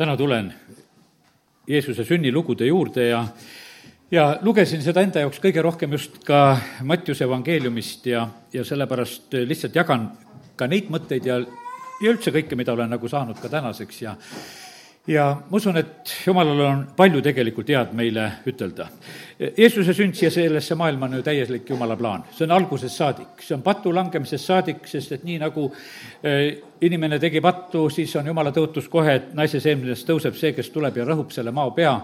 täna tulen Jeesuse sünnilugude juurde ja ja lugesin seda enda jaoks kõige rohkem just ka Mattiuse evangeeliumist ja, ja sellepärast lihtsalt jagan ka neid mõtteid ja, ja üldse kõike, mida olen nagu saanud ka tänaseks ja ja ma usun, et jumalal on palju tegelikult head meile ütelda. Jeesuse sünd siia sellesse maailma on ju täielik jumala plaan, see on algusest saadik, see on patu langemisest saadik, sest et nii, nagu eh, inimene tegi pattu, siis on jumala tõotus kohe, et naise seemnest tõuseb see, kes tuleb ja rõhub selle mao pea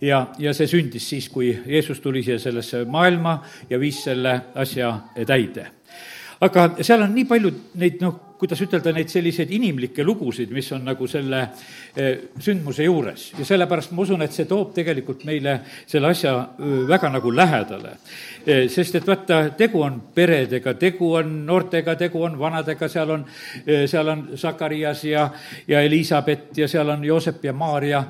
ja, ja see sündis siis, kui Jeesus tuli siia sellesse maailma ja viis selle asja täide. aga seal on nii palju neid, noh, kuidas ütelda, neid selliseid inimlikke lugusid, mis on nagu selle eh, sündmuse juures ja sellepärast ma usun, et see toob tegelikult meile selle asja väga nagu lähedale. Eh, sest et vaata, tegu on peredega, tegu on noortega, tegu on vanadega, seal on, eh, seal on Sakarias ja, ja Elizabeth ja seal on Joosep ja Maarja,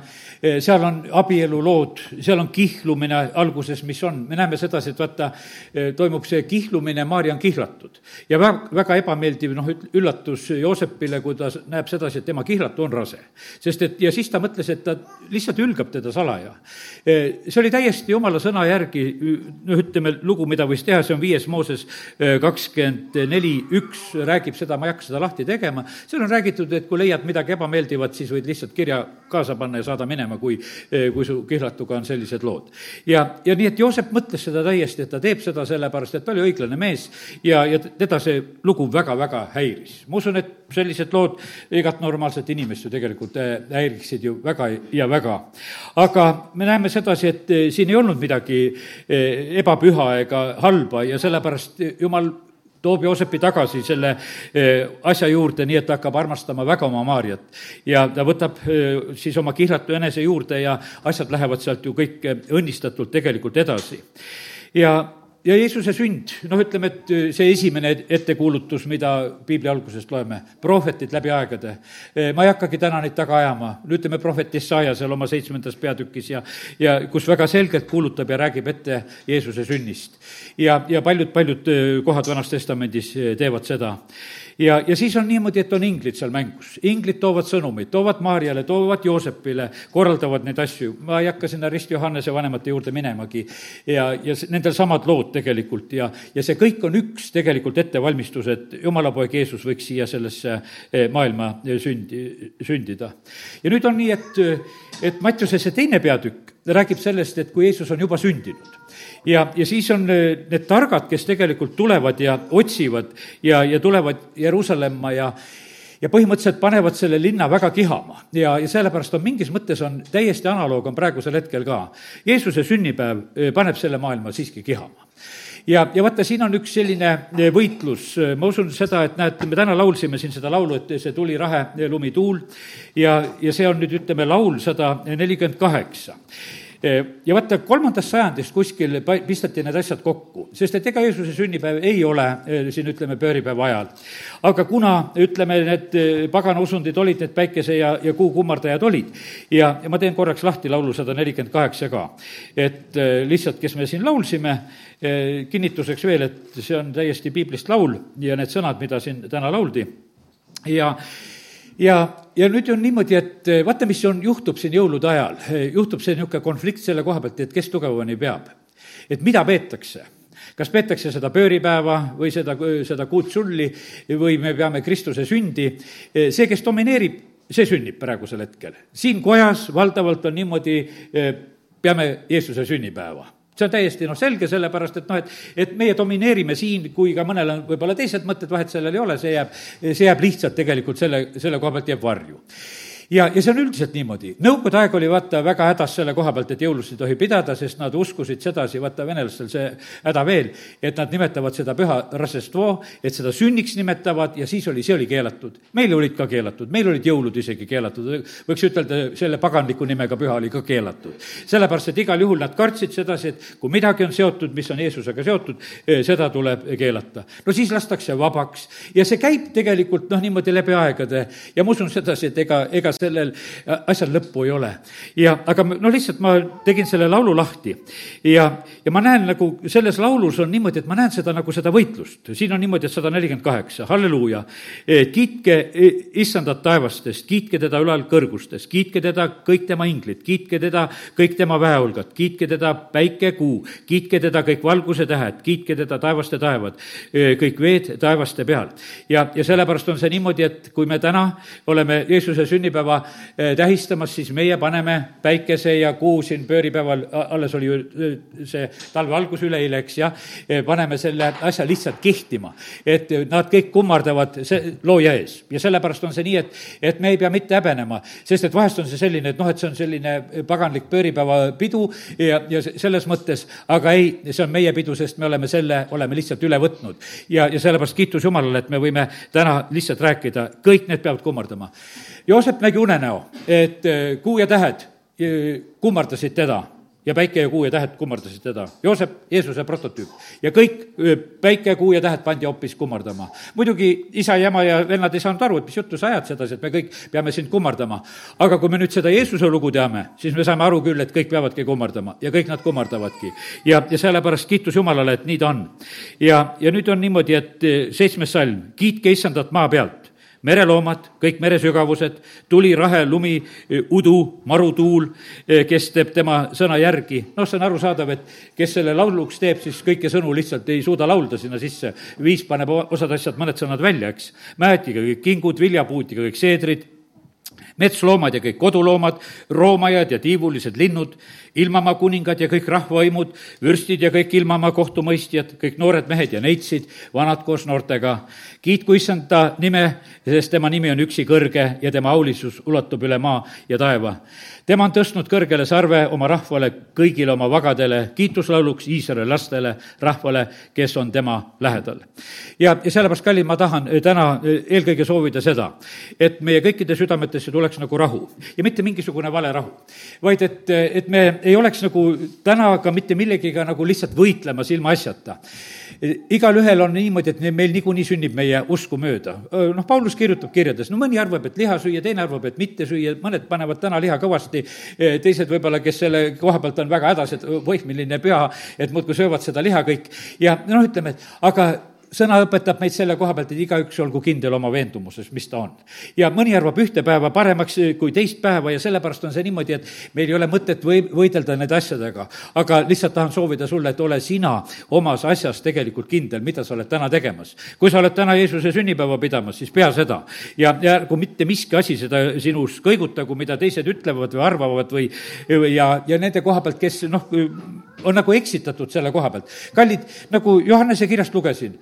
seal on abielulood, seal on kihlumine alguses, mis on, me näeme sedasi, et vaata, toimub see kihlumine, Maarja on kihlatud. ja väga, väga ebameeldiv, noh, üllatus, üllatus Joosepile, kui ta näeb sedasi, et tema kihlatu on rase. sest et, ja siis ta mõtles, et ta lihtsalt ülgab teda salaja. see oli täiesti jumala sõna järgi, noh, ütleme, lugu, mida võis teha, see on viies Mooses kakskümmend neli, üks räägib seda, ma ei hakka seda lahti tegema, seal on räägitud, et kui leiad midagi ebameeldivat, siis võid lihtsalt kirja kaasa panna ja saada minema, kui, kui su kihlatuga on sellised lood. ja, ja nii, et Joosep mõtles seda täiesti, et ta teeb seda sellepärast, et ta oli õiglane mees ja, ja teda see lugu väga-väga häiris ma usun, et sellised lood igat normaalset inimest ju tegelikult äh, häiriksid ju väga ja väga. aga me näeme sedasi, et äh, siin ei olnud midagi äh, ebapüha ega halba ja sellepärast jumal toob Joosepi tagasi selle asja juurde, nii et ta hakkab armastama väga oma Maarjat. ja ta võtab siis oma kihlatu enese juurde ja asjad lähevad sealt ju kõik õnnistatult tegelikult edasi. ja ja Jeesuse sünd, noh, ütleme, et äh, see esimene ettekuulutus, mida piibli algusest loeme, prohvetid läbi aegade. Äh, ma ei hakkagi täna neid taga ajama, ütleme prohvet Jesaja seal oma seitsmendas peatükis ja, ja kus väga selgelt kuulutab ja räägib ette Jeesuse sünnist. ja, ja paljud-paljud äh, kohad Vanas Testamendis teevad seda ja, ja siis on niimoodi, et on inglid seal mängus. inglid toovad sõnumeid, toovad Maarjale, toovad Joosepile, korraldavad neid asju. ma ei hakka sinna Rist Johannese vanemate juurde minemagi. ja, ja nendel samad lood tegelikult ja, ja see kõik on üks tegelikult ettevalmistus, et jumala poeg Jeesus võiks siia sellesse eh, maailma eh, sündi, sündida. ja nüüd on nii, et, et Mattiuse see teine peatükk räägib sellest, et kui Jeesus on juba sündinud ja, ja siis on äh, need targad, kes tegelikult tulevad ja otsivad ja, ja tulevad Jeruusalemma ja ja põhimõtteliselt panevad selle linna väga kihama. Ja, ja sellepärast on mingis mõttes on täiesti analoog on praegusel hetkel ka. Jeesuse sünnipäev äh, paneb selle maailma siiski kihama. Ja, ja vaata, siin on üks selline äh, võitlus, ma usun seda, et näed, me täna laulsime siin seda laulu, et see tuli rahe, lumi, tuul ja, ja see on nüüd, ütleme, laul sada nelikümmend kaheksa ja vaata, kolmandast sajandist kuskil pisteti need asjad kokku, sest et ega Jeesuse sünnipäev ei ole siin, ütleme, pööripäeva ajal. aga kuna, ütleme, need pagana usundid olid, need päikese ja, ja kuu kummardajad olid, ja, ja ma teen korraks lahti laulu sada nelikümmend kaheksa ka, et lihtsalt, kes me siin laulsime, kinnituseks veel, et see on täiesti piiblist laul ja need sõnad, mida siin täna lauldi, ja ja, ja nüüd on niimoodi, et eh, vaata, mis on, juhtub siin jõulude ajal, eh, juhtub see niisugune konflikt selle koha pealt, et kes tugevamini peab. et mida peetakse kas peetakse seda pööripäeva või seda, seda kuud sulli või me peame Kristuse sündi, eh, see, kes domineerib, see sünnib praegusel hetkel. siin kojas valdavalt on niimoodi, peame Jeesuse sünnipäeva see on täiesti noh, selge, sellepärast et noh, et, et meie domineerime siin, kui ka mõnel on võib-olla teised mõtted, vahet sellel ei ole, see jääb, see jääb lihtsalt tegelikult selle, selle koha pealt jääb varju ja, ja see on üldiselt niimoodi. Nõukogude aeg oli vaata väga hädas selle koha pealt, et jõulust ei tohi pidada, sest nad uskusid sedasi, vaata venelastel see häda veel, et nad nimetavad seda püha Rasestvo, et seda sünniks nimetavad ja siis oli, see oli keelatud. meil olid ka keelatud, meil olid jõulud isegi keelatud, võiks ütelda, selle paganliku nimega püha oli ka keelatud. sellepärast, et igal juhul nad kartsid sedasi, et kui midagi on seotud, mis on Jeesusega seotud, eh, seda tuleb keelata. no siis lastakse vabaks ja see käib tegelikult noh, niimoodi läbi aegade ja ma usun sedasi, et ega, ega sellel asjal lõppu ei ole. ja aga no lihtsalt ma tegin selle laulu lahti ja, ja ma näen nagu selles laulus on niimoodi, et ma näen seda nagu seda võitlust. siin on niimoodi, et sada nelikümmend kaheksa, halleluuja. kiitke issandat taevastest, kiitke teda ülal kõrgustes, kiitke teda kõik tema inglid, kiitke teda kõik tema väehulgad, kiitke teda päike, kuu, kiitke teda kõik valguse tähed, kiitke teda taevaste taevad, kõik veed taevaste peal. ja, ja sellepärast on see niimoodi, et kui me täna oleme Jeesuse sünnipäeva tähistamas, siis meie paneme päikese ja kuu siin pööripäeval, alles oli ju see talve algus üleeile, eks jah, paneme selle asja lihtsalt kihtima. et nad kõik kummardavad see looja ees ja sellepärast on see nii, et, et me ei pea mitte häbenema, sest et vahest on see selline, et noh, et see on selline paganlik pööripäevapidu ja, ja selles mõttes, aga ei, see on meie pidu, sest me oleme selle, oleme lihtsalt üle võtnud. ja, ja sellepärast kiitus Jumalale, et me võime täna lihtsalt rääkida, kõik need peavad kummardama. Joosep nägi unenäo, et kuu ja tähed kummardasid teda ja päike ja kuu ja tähed kummardasid teda. Joosep, Jeesuse prototüüp. ja kõik päike, kuu ja tähed pandi hoopis kummardama. muidugi isa ja ema ja vennad ei saanud aru, et mis juttu sa ajad sedasi, et me kõik peame sind kummardama. aga kui me nüüd seda Jeesuse lugu teame, siis me saame aru küll, et kõik peavadki kummardama ja kõik nad kummardavadki. ja, ja sellepärast kiitus Jumalale, et nii ta on. ja, ja nüüd on niimoodi, et seitsmes salm, kiitke issandat maa pealt mereloomad, kõik meresügavused, tuli, rahe, lumi, udu, marutuul, kes teeb tema sõna järgi. noh, see on arusaadav, et kes selle lauluks teeb, siis kõiki sõnu lihtsalt ei suuda laulda sinna sisse. viis paneb osad asjad, mõned sõnad välja, eks. mäetiga kõik kingud, viljapuutiga kõik seedrid, metsloomad ja kõik koduloomad, roomajad ja tiivulised linnud, ilmamaa kuningad ja kõik rahvavõimud, vürstid ja kõik ilmamaa kohtumõistjad, kõik noored mehed ja neitsid, vanad koos noortega. kiitku issanda nime, sest tema nimi on üksi kõrge ja tema aulisus ulatub üle maa ja taeva tema on tõstnud kõrgele sarve oma rahvale, kõigile oma vagadele, kiituslauluks Iisraeli lastele, rahvale, kes on tema lähedal. ja, ja sellepärast, kallid, ma tahan eh, täna eh, eelkõige soovida seda, et meie kõikide südametesse tuleks nagu rahu ja mitte mingisugune vale rahu, vaid et, eh, et me ei oleks nagu täna ka mitte millegiga nagu lihtsalt võitlemas ilma asjata igalühel on niimoodi, et meil niikuinii sünnib meie usku mööda. noh, Paulus kirjutab kirjades, no mõni arvab, et liha süüa, teine arvab, et mitte süüa, mõned panevad täna liha kõvasti, teised võib-olla, kes selle koha pealt on väga hädas, et oih, milline püha, et muudkui söövad seda liha kõik. ja noh, ütleme, et aga sõna õpetab meid selle koha pealt, et igaüks olgu kindel oma veendumuses, mis ta on. ja mõni arvab ühte päeva paremaks kui teist päeva ja sellepärast on see niimoodi, et meil ei ole mõtet või, võidelda nende asjadega. aga lihtsalt tahan soovida sulle, et ole sina omas asjas tegelikult kindel, mida sa oled täna tegemas. kui sa oled täna Jeesuse sünnipäeva pidamas, siis pea seda. ja, ja ärgu mitte miski asi seda sinus kõigutagu, mida teised ütlevad või arvavad või ja, ja nende koha pealt, kes noh, on nagu eksitatud selle koha pealt. kallid, nagu Johannese kirjast lugesin,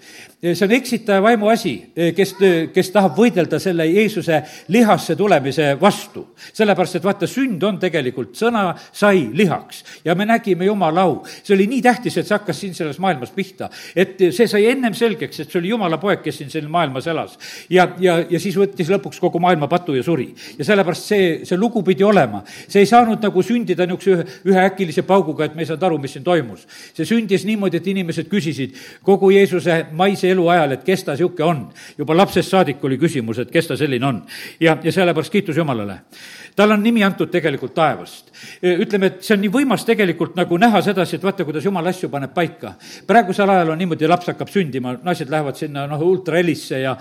see on eksitaja vaimu asi, kes, kes tahab võidelda selle Jeesuse lihasse tulemise vastu. sellepärast, et vaata, sünd on tegelikult, sõna sai lihaks ja me nägime Jumala au. see oli nii tähtis, et see hakkas siin selles maailmas pihta. et see sai ennem selgeks, et see oli Jumala poeg, kes siin selles maailmas elas. ja, ja, ja siis võttis lõpuks kogu maailma patu ja suri. ja sellepärast see, see lugu pidi olema. see ei saanud nagu sündida niisuguse ühe, üheäkilise pauguga, et me ei saanud aru, mis siin toimus. see sündis niimoodi, et inimesed küsisid kogu Jeesuse maise elu ajal, et kes ta niisugune on. juba lapsest saadik oli küsimus, et kes ta selline on. ja, ja sellepärast kiitus Jumalale. Tal on nimi antud tegelikult taevast. ütleme, et see on nii võimas tegelikult nagu näha sedasi, et vaata, kuidas Jumal asju paneb paika. praegusel ajal on niimoodi, laps hakkab sündima, naised lähevad sinna noh, ultrahelisse ja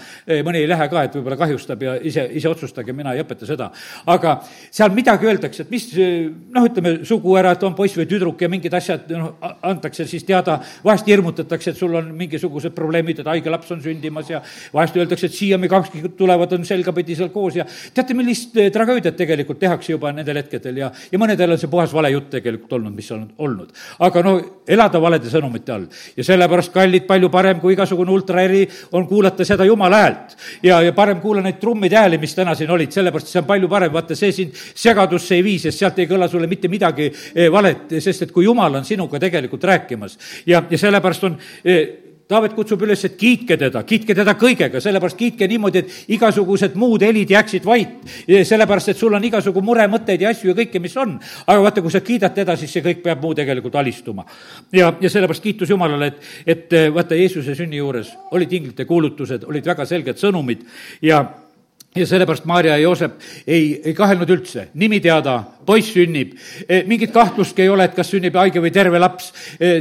mõni ei lähe ka, et võib-olla kahjustab ja ise, ise otsustage, mina ei õpeta seda. aga seal midagi öeldakse, et mis noh, ütleme, sugu ära, et on poiss või tüdruk ja mingid asjad, noh, antakse siis teada, vahest hirmutatakse, et sul on mingisugused probleemid, et haige laps on sündimas ja vahest öeldakse, et siia me kaks tulevad, on selgapidi seal koos ja teate, millist tragöödiat tegelikult tehakse juba nendel hetkedel ja, ja mõnedel on see puhas valejutt tegelikult olnud, mis on olnud. aga no elada valede sõnumite all. Ja sellepärast, kallid, palju parem kui igasugune ultraeri on kuulata seda jumala häält. ja, ja parem kuula neid trummide hääli, mis täna siin olid, sellepärast see on palju parem, vaata, see sind segadusse ei vii, sest sealt ei kõla sulle mitte midagi eh, valet, sest et kui jumal on sinuga tegelikult rääkimas. Ja, ja sellepärast on eh, Taavet kutsub üles, et kiitke teda, kiitke teda kõigega, sellepärast kiitke niimoodi, et igasugused muud helid jääksid vait. sellepärast, et sul on igasugu muremõtteid ja asju ja kõike, mis on. aga vaata, kui sa kiidad teda, siis see kõik peab muu tegelikult alistuma. ja, ja sellepärast kiitus Jumalale, et, et vaata, Jeesuse sünni juures olid inglite kuulutused, olid väga selged sõnumid ja ja sellepärast Maarja ja Joosep ei, ei kahelnud üldse, nimi teada, poiss sünnib, mingit kahtlustki ei ole, et kas sünnib haige või terve laps,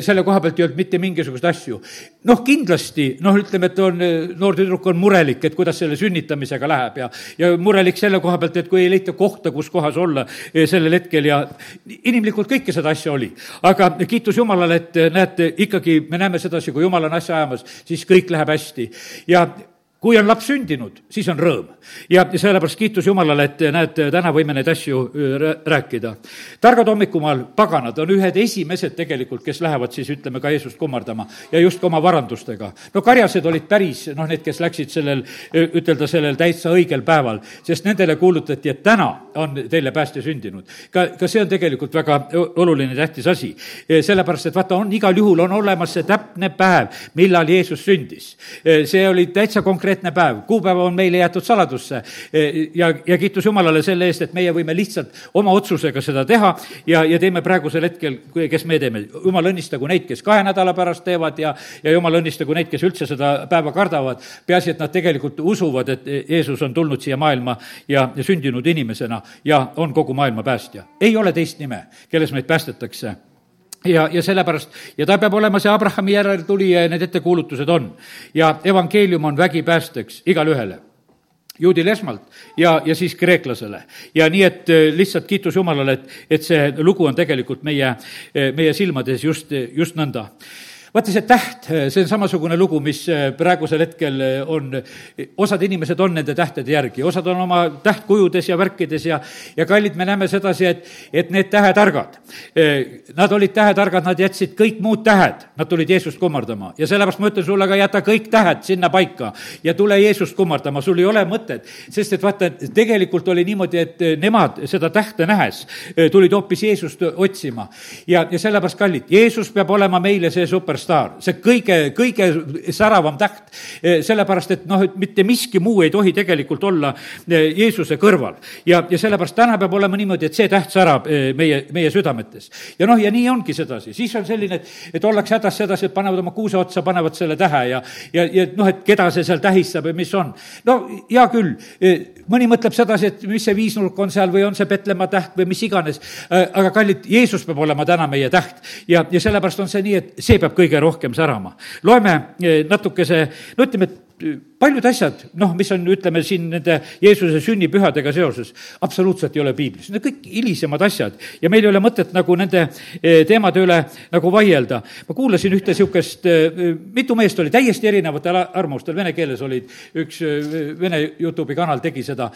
selle koha pealt ei olnud mitte mingisuguseid asju. noh, kindlasti, noh, ütleme, et on, noor tüdruk on murelik, et kuidas selle sünnitamisega läheb ja, ja murelik selle koha pealt, et kui ei leita kohta, kus kohas olla sellel hetkel ja inimlikult kõike seda asja oli. aga kiitus Jumalale, et näete, ikkagi me näeme sedasi, kui Jumal on asja ajamas, siis kõik läheb hästi ja kui on laps sündinud, siis on rõõm. ja sellepärast kiitus Jumalale, et näed, täna võime neid asju rääkida. targad hommikumaal paganad on ühed esimesed tegelikult, kes lähevad siis ütleme ka Jeesust kummardama ja just ka oma varandustega. no karjased olid päris noh, need, kes läksid sellel, ütelda sellel täitsa õigel päeval, sest nendele kuulutati, et täna on teile päästja sündinud. ka, ka see on tegelikult väga oluline, tähtis asi. sellepärast, et vaata, on igal juhul on olemas see täpne päev, millal Jeesus sündis. see oli täitsa konkreetne konkreetne päev, kuupäev on meile jäetud saladusse. ja, ja kiitus Jumalale selle eest, et meie võime lihtsalt oma otsusega seda teha ja, ja teeme praegusel hetkel, kes me teeme. jumal õnnistagu neid, kes kahe nädala pärast teevad ja, ja jumal õnnistagu neid, kes üldse seda päeva kardavad. peaasi, et nad tegelikult usuvad, et Jeesus on tulnud siia maailma ja, ja sündinud inimesena ja on kogu maailma päästja. ei ole teist nime, kelles meid päästetakse ja, ja sellepärast, ja ta peab olema see Abrahami järeltulija ja need ettekuulutused on. ja evangeelium on vägipäästeks igale ühele juudile esmalt ja, ja siis kreeklasele. ja nii, et äh, lihtsalt kiitus Jumalale, et, et see lugu on tegelikult meie, äh, meie silmades just, just nõnda vaata, see täht, see on samasugune lugu, mis äh, praegusel hetkel äh, on, osad inimesed on nende tähtede järgi, osad on oma tähtkujudes ja värkides ja, ja kallid, me näeme sedasi, et, et need tähetargad, äh, nad olid tähetargad, nad jätsid kõik muud tähed, nad tulid Jeesust kummardama. Ja sellepärast ma ütlen sulle ka, jäta kõik tähed sinna paika ja tule Jeesust kummardama, sul ei ole mõtet, sest et vaata, tegelikult oli niimoodi, et nemad seda tähte nähes tulid hoopis Jeesust otsima. ja, ja sellepärast, kallid, Jeesus peab olema meile see super superstaar, see kõige, kõige säravam täht, eh, sellepärast et noh, et mitte miski muu ei tohi tegelikult olla eh, Jeesuse kõrval. ja, ja sellepärast täna peab olema niimoodi, et see täht särab eh, meie, meie südametes. ja noh, ja nii ongi sedasi, siis on selline, et, et ollakse hädas sedasi, et panevad oma kuuse otsa, panevad selle tähe ja, ja, ja noh, et keda see seal tähistab ja mis on. no hea küll, mõni mõtleb sedasi, et mis see viisnurk on seal või on see Petlemma täht või mis iganes, aga kallid, Jeesus peab olema täna meie täht ja, ja sellepärast on see nii, et see peab kõige rohkem särama. loeme eh, natukese, no ütleme, et paljud asjad, noh, mis on, ütleme siin nende Jeesuse sünnipühadega seoses, absoluutselt ei ole piiblis, need kõik hilisemad asjad ja meil ei ole mõtet nagu nende eh, teemade üle nagu vaielda. ma kuulasin ühte niisugust, mitu meest oli täiesti erinevatel arvamustel, vene keeles olid, üks vene Youtube'i kanal tegi seda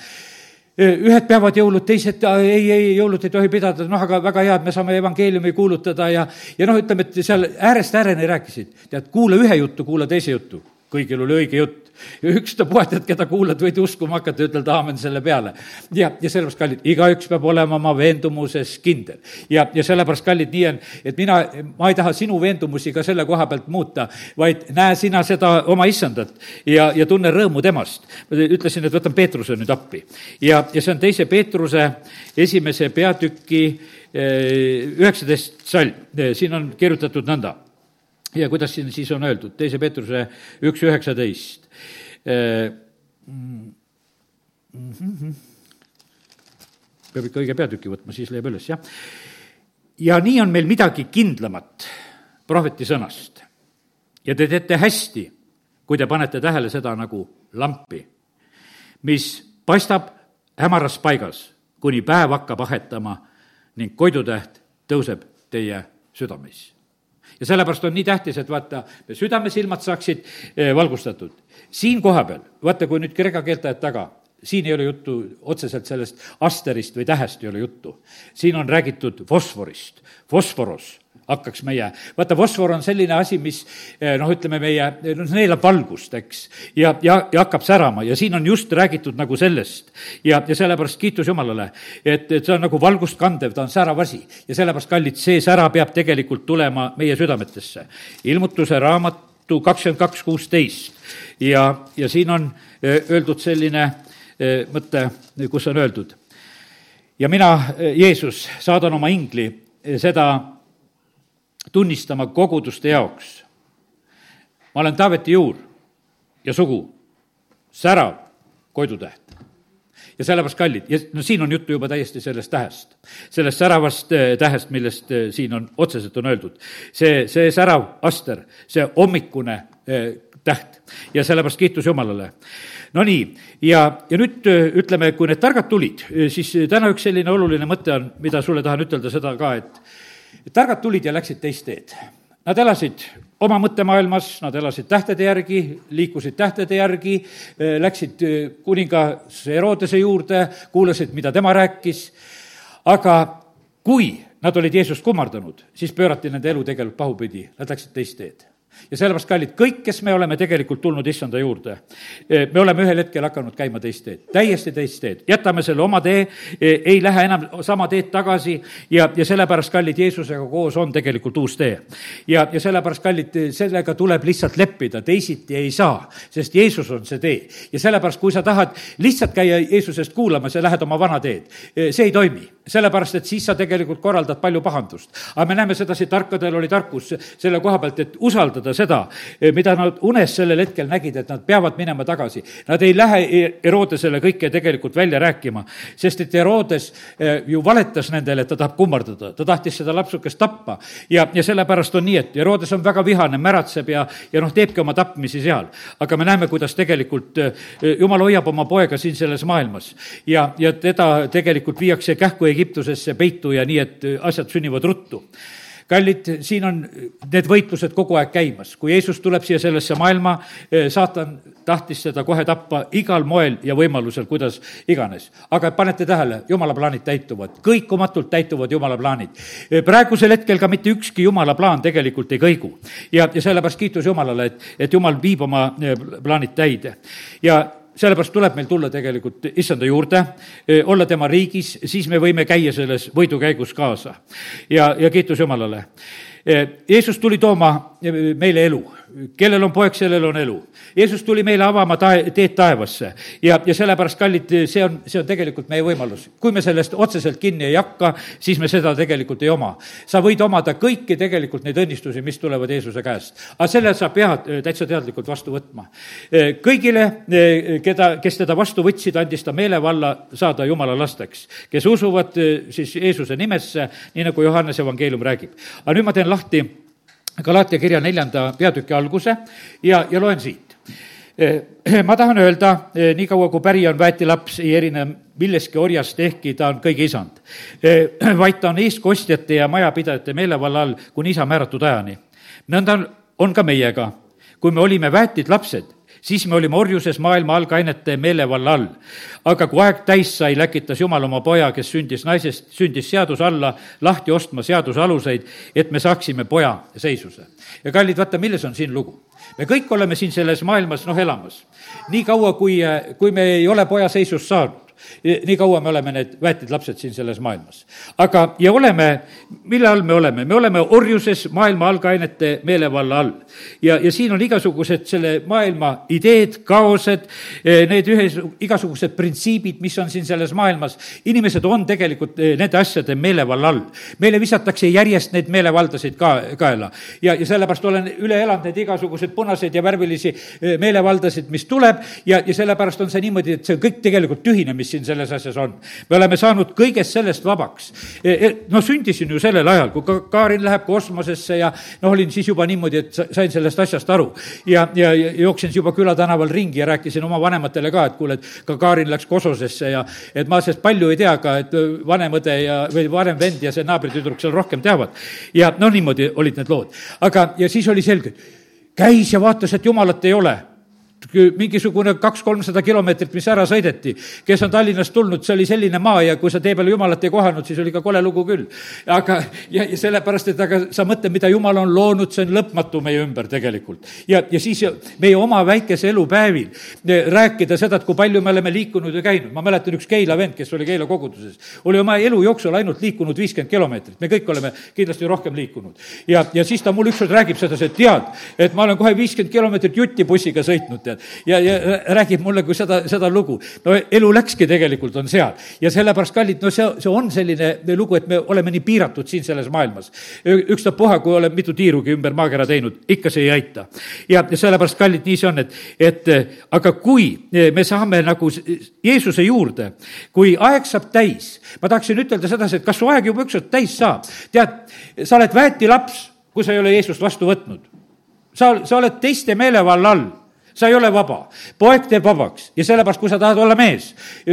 ühed peavad jõulud, teised ei, ei, jõulud ei tohi pidada, noh, aga väga hea, et me saame evangeeliumi kuulutada ja, ja noh, ütleme, et seal äärest ääreni rääkisid. tead, kuula ühe juttu, kuula teise juttu. Kõigil oli õige jutt ja ükstapuha, tead, keda kuulad, võid uskuma hakata ja ütelda aamen selle peale. ja, ja sellepärast, kallid, igaüks peab olema oma veendumuses kindel. ja, ja sellepärast, kallid, nii on, et mina, ma ei taha sinu veendumusi ka selle koha pealt muuta, vaid näe sina seda oma issandat ja, ja tunne rõõmu temast. ütlesin, et võtan Peetruse nüüd appi. ja, ja see on teise Peetruse esimese peatüki eh, üheksateist salm, siin on kirjutatud nõnda ja kuidas siin siis on öeldud, teise Peetruse üks üheksateist. peab ikka õige peatüki võtma, siis leiab üles, jah. ja nii on meil midagi kindlamat prohveti sõnast. ja te teete hästi, kui te panete tähele seda nagu lampi, mis paistab hämaras paigas, kuni päev hakkab ahetama ning koidutäht tõuseb teie südames ja sellepärast on nii tähtis, et vaata, me südamesilmad saaksid eh, valgustatud. siin kohapeal, vaata, kui nüüd kreeka keelt ajad taga, siin ei ole juttu otseselt sellest asterist või tähest ei ole juttu. siin on räägitud fosforist, fosforos hakkaks meie, vaata, fosfor on selline asi, mis eh, noh, ütleme meie, noh, neelab valgust, eks, ja, ja, ja hakkab särama ja siin on just räägitud nagu sellest. ja, ja sellepärast kiitus Jumalale, et, et see on nagu valgust kandev, ta on särav asi ja sellepärast, kallid, see sära peab tegelikult tulema meie südametesse. ilmutuse raamatu kakskümmend kaks kuusteist ja, ja siin on eh, öeldud selline eh, mõte, kus on öeldud ja mina, Jeesus, saadan oma ingli seda tunnistama koguduste jaoks. ma olen Taaveti juur ja sugu, särav koidutäht. ja sellepärast kallid ja no siin on juttu juba täiesti sellest tähest, sellest säravast tähest, millest siin on, otseselt on öeldud. see, see särav aster, see hommikune täht ja sellepärast kiitus Jumalale. Nonii, ja, ja nüüd ütleme, kui need targad tulid, siis täna üks selline oluline mõte on, mida sulle tahan ütelda seda ka, et targad tulid ja läksid teist teed. Nad elasid oma mõttemaailmas, nad elasid tähtede järgi, liikusid tähtede järgi, läksid kuningas Herodese juurde, kuulasid, mida tema rääkis, aga kui nad olid Jeesust kummardanud, siis pöörati nende elu tegelikult pahupidi, nad läksid teist teed ja sellepärast, kallid, kõik, kes me oleme tegelikult tulnud issanda juurde, eh, me oleme ühel hetkel hakanud käima teist teed, täiesti teist teed. jätame selle oma tee, eh, ei lähe enam sama teed tagasi ja, ja sellepärast, kallid, Jeesusega koos on tegelikult uus tee. ja, ja sellepärast, kallid, sellega tuleb lihtsalt leppida, teisiti ei saa, sest Jeesus on see tee. ja sellepärast, kui sa tahad lihtsalt käia Jeesusest kuulamas ja lähed oma vana teed, eh, see ei toimi. sellepärast, et siis sa tegelikult korraldad palju pahandust. aga me näeme sedasi, tarkadel oli tarkus selle koha pealt, et usaldada kasutada seda, eh, mida nad unes sellel hetkel nägid, et nad peavad minema tagasi. Nad ei lähe Herodesele kõike tegelikult välja rääkima, sest et Herodes eh, ju valetas nendele, et ta tahab kummardada, ta tahtis seda lapsukest tappa. ja, ja sellepärast on nii, et Herodes on väga vihane, märatseb ja, ja noh, teebki oma tapmisi seal. aga me näeme, kuidas tegelikult eh, jumal hoiab oma poega siin selles maailmas. ja, ja teda tegelikult viiakse kähku Egiptusesse peitu ja nii, et asjad sünnivad ruttu kallid, siin on need võitlused kogu aeg käimas. kui Jeesus tuleb siia sellesse maailma, eh, saatan tahtis seda kohe tappa igal moel ja võimalusel, kuidas iganes. aga panete tähele, jumala plaanid täituvad, kõikumatult täituvad jumala plaanid. Eh, praegusel hetkel ka mitte ükski jumala plaan tegelikult ei kõigu. ja, ja sellepärast kiitus Jumalale, et, et Jumal viib oma eh, plaanid täide. ja sellepärast tuleb meil tulla tegelikult issanda juurde, e, olla tema riigis, siis me võime käia selles võidukäigus kaasa. ja, ja kiitus Jumalale. E, Jeesus tuli tooma e, meile elu kellel on poeg, sellel on elu. Jeesus tuli meile avama tae, teed taevasse ja, ja sellepärast, kallid, see on, see on tegelikult meie võimalus. kui me sellest otseselt kinni ei hakka, siis me seda tegelikult ei oma. sa võid omada kõiki tegelikult neid õnnistusi, mis tulevad Jeesuse käest. aga selle sa pead äh, täitsa teadlikult vastu võtma. Kõigile, keda, kes teda vastu võtsid, andis ta meelevalla saada Jumala lasteks, kes usuvad siis Jeesuse nimesse, nii nagu Johannese evangeelium räägib. aga nüüd ma teen lahti Galaatia kirja neljanda peatüki alguse ja, ja loen siit. Eh, ma tahan öelda, eh, niikaua kui pärija on väetilaps, ei erine milleski orjast, ehkki ta on kõige isand. Eh, vaid ta on eestkostjate ja majapidajate meelevalla all kuni isa määratud ajani. nõnda on ka meiega. kui me olime väetid lapsed, siis me olime orjuses maailma algainete meelevalla all. aga kui aeg täis sai, läkitas Jumal oma poja, kes sündis naisest, sündis seaduse alla, lahti ostma seaduse aluseid, et me saaksime poja seisuse. ja kallid, vaata, milles on siin lugu? me kõik oleme siin selles maailmas, noh, elamas. nii kaua, kui, kui me ei ole poja seisust saanud, nii kaua me oleme need väetid lapsed siin selles maailmas. aga, ja oleme, mille all me oleme? me oleme orjuses maailma algainete meelevalla all. ja, ja siin on igasugused selle maailma ideed, kaosed, eh, need ühes, igasugused printsiibid, mis on siin selles maailmas. inimesed on tegelikult eh, nende asjade meelevalla all. meile visatakse järjest neid meelevaldasid ka, kaela. ja, ja sellepärast olen üle elanud neid igasuguseid punaseid ja värvilisi eh, meelevaldasid, mis tuleb ja, ja sellepärast on see niimoodi, et see on kõik tegelikult tühine, mis mis siin selles asjas on. me oleme saanud kõigest sellest vabaks. E, e, no sündisin ju sellel ajal, kui ka Kaarin läheb kosmosesse ja noh, olin siis juba niimoodi, et sain sellest asjast aru. ja, ja, ja jooksin juba külatänaval ringi ja rääkisin oma vanematele ka, et kuule, et ka Kaarin läks kosmosesse ja et ma sellest palju ei tea ka, et vanem õde ja, või vanem vend ja see naabritüdruk seal rohkem teavad. ja no niimoodi olid need lood. aga, ja siis oli selge, käis ja vaatas, et jumalat ei ole mingisugune kaks-kolmsada kilomeetrit, mis ära sõideti. kes on Tallinnast tulnud, see oli selline maa ja kui sa tee peal Jumalat ei kohanud, siis oli ka kole lugu küll. aga, ja, ja sellepärast, et aga sa mõtle, mida Jumal on loonud, see on lõpmatu meie ümber tegelikult. ja, ja siis meie oma väikese elupäevil rääkida seda, et kui palju me oleme liikunud ja käinud. ma mäletan, üks Keila vend, kes oli Keila koguduses, oli oma elu jooksul ainult liikunud viiskümmend kilomeetrit. me kõik oleme kindlasti rohkem liikunud. ja, ja siis ta mulle ükskord räägib sedasi, et tead, et ma olen kohe viiskümmend kilomeetrit jutibussiga sõitnud, tead tead. ja, ja räägib mulle kui seda, seda lugu. no elu läkski tegelikult, on seal. ja sellepärast, kallid, no see, see on selline lugu, et me oleme nii piiratud siin selles maailmas. ükstapuha, kui olen mitu tiirugi ümber maakera teinud, ikka see ei aita. ja sellepärast, kallid, nii see on, et, et aga kui me saame nagu Jeesuse juurde, kui aeg saab täis, ma tahaksin ütelda sedasi, et kas su aeg juba ükskord täis saab. tead, sa oled väetilaps, kui sa ei ole Jeesust vastu võtnud. sa, sa oled teiste meelevalla all sa ei ole vaba. poeg teeb vabaks ja sellepärast, kui sa tahad olla mees.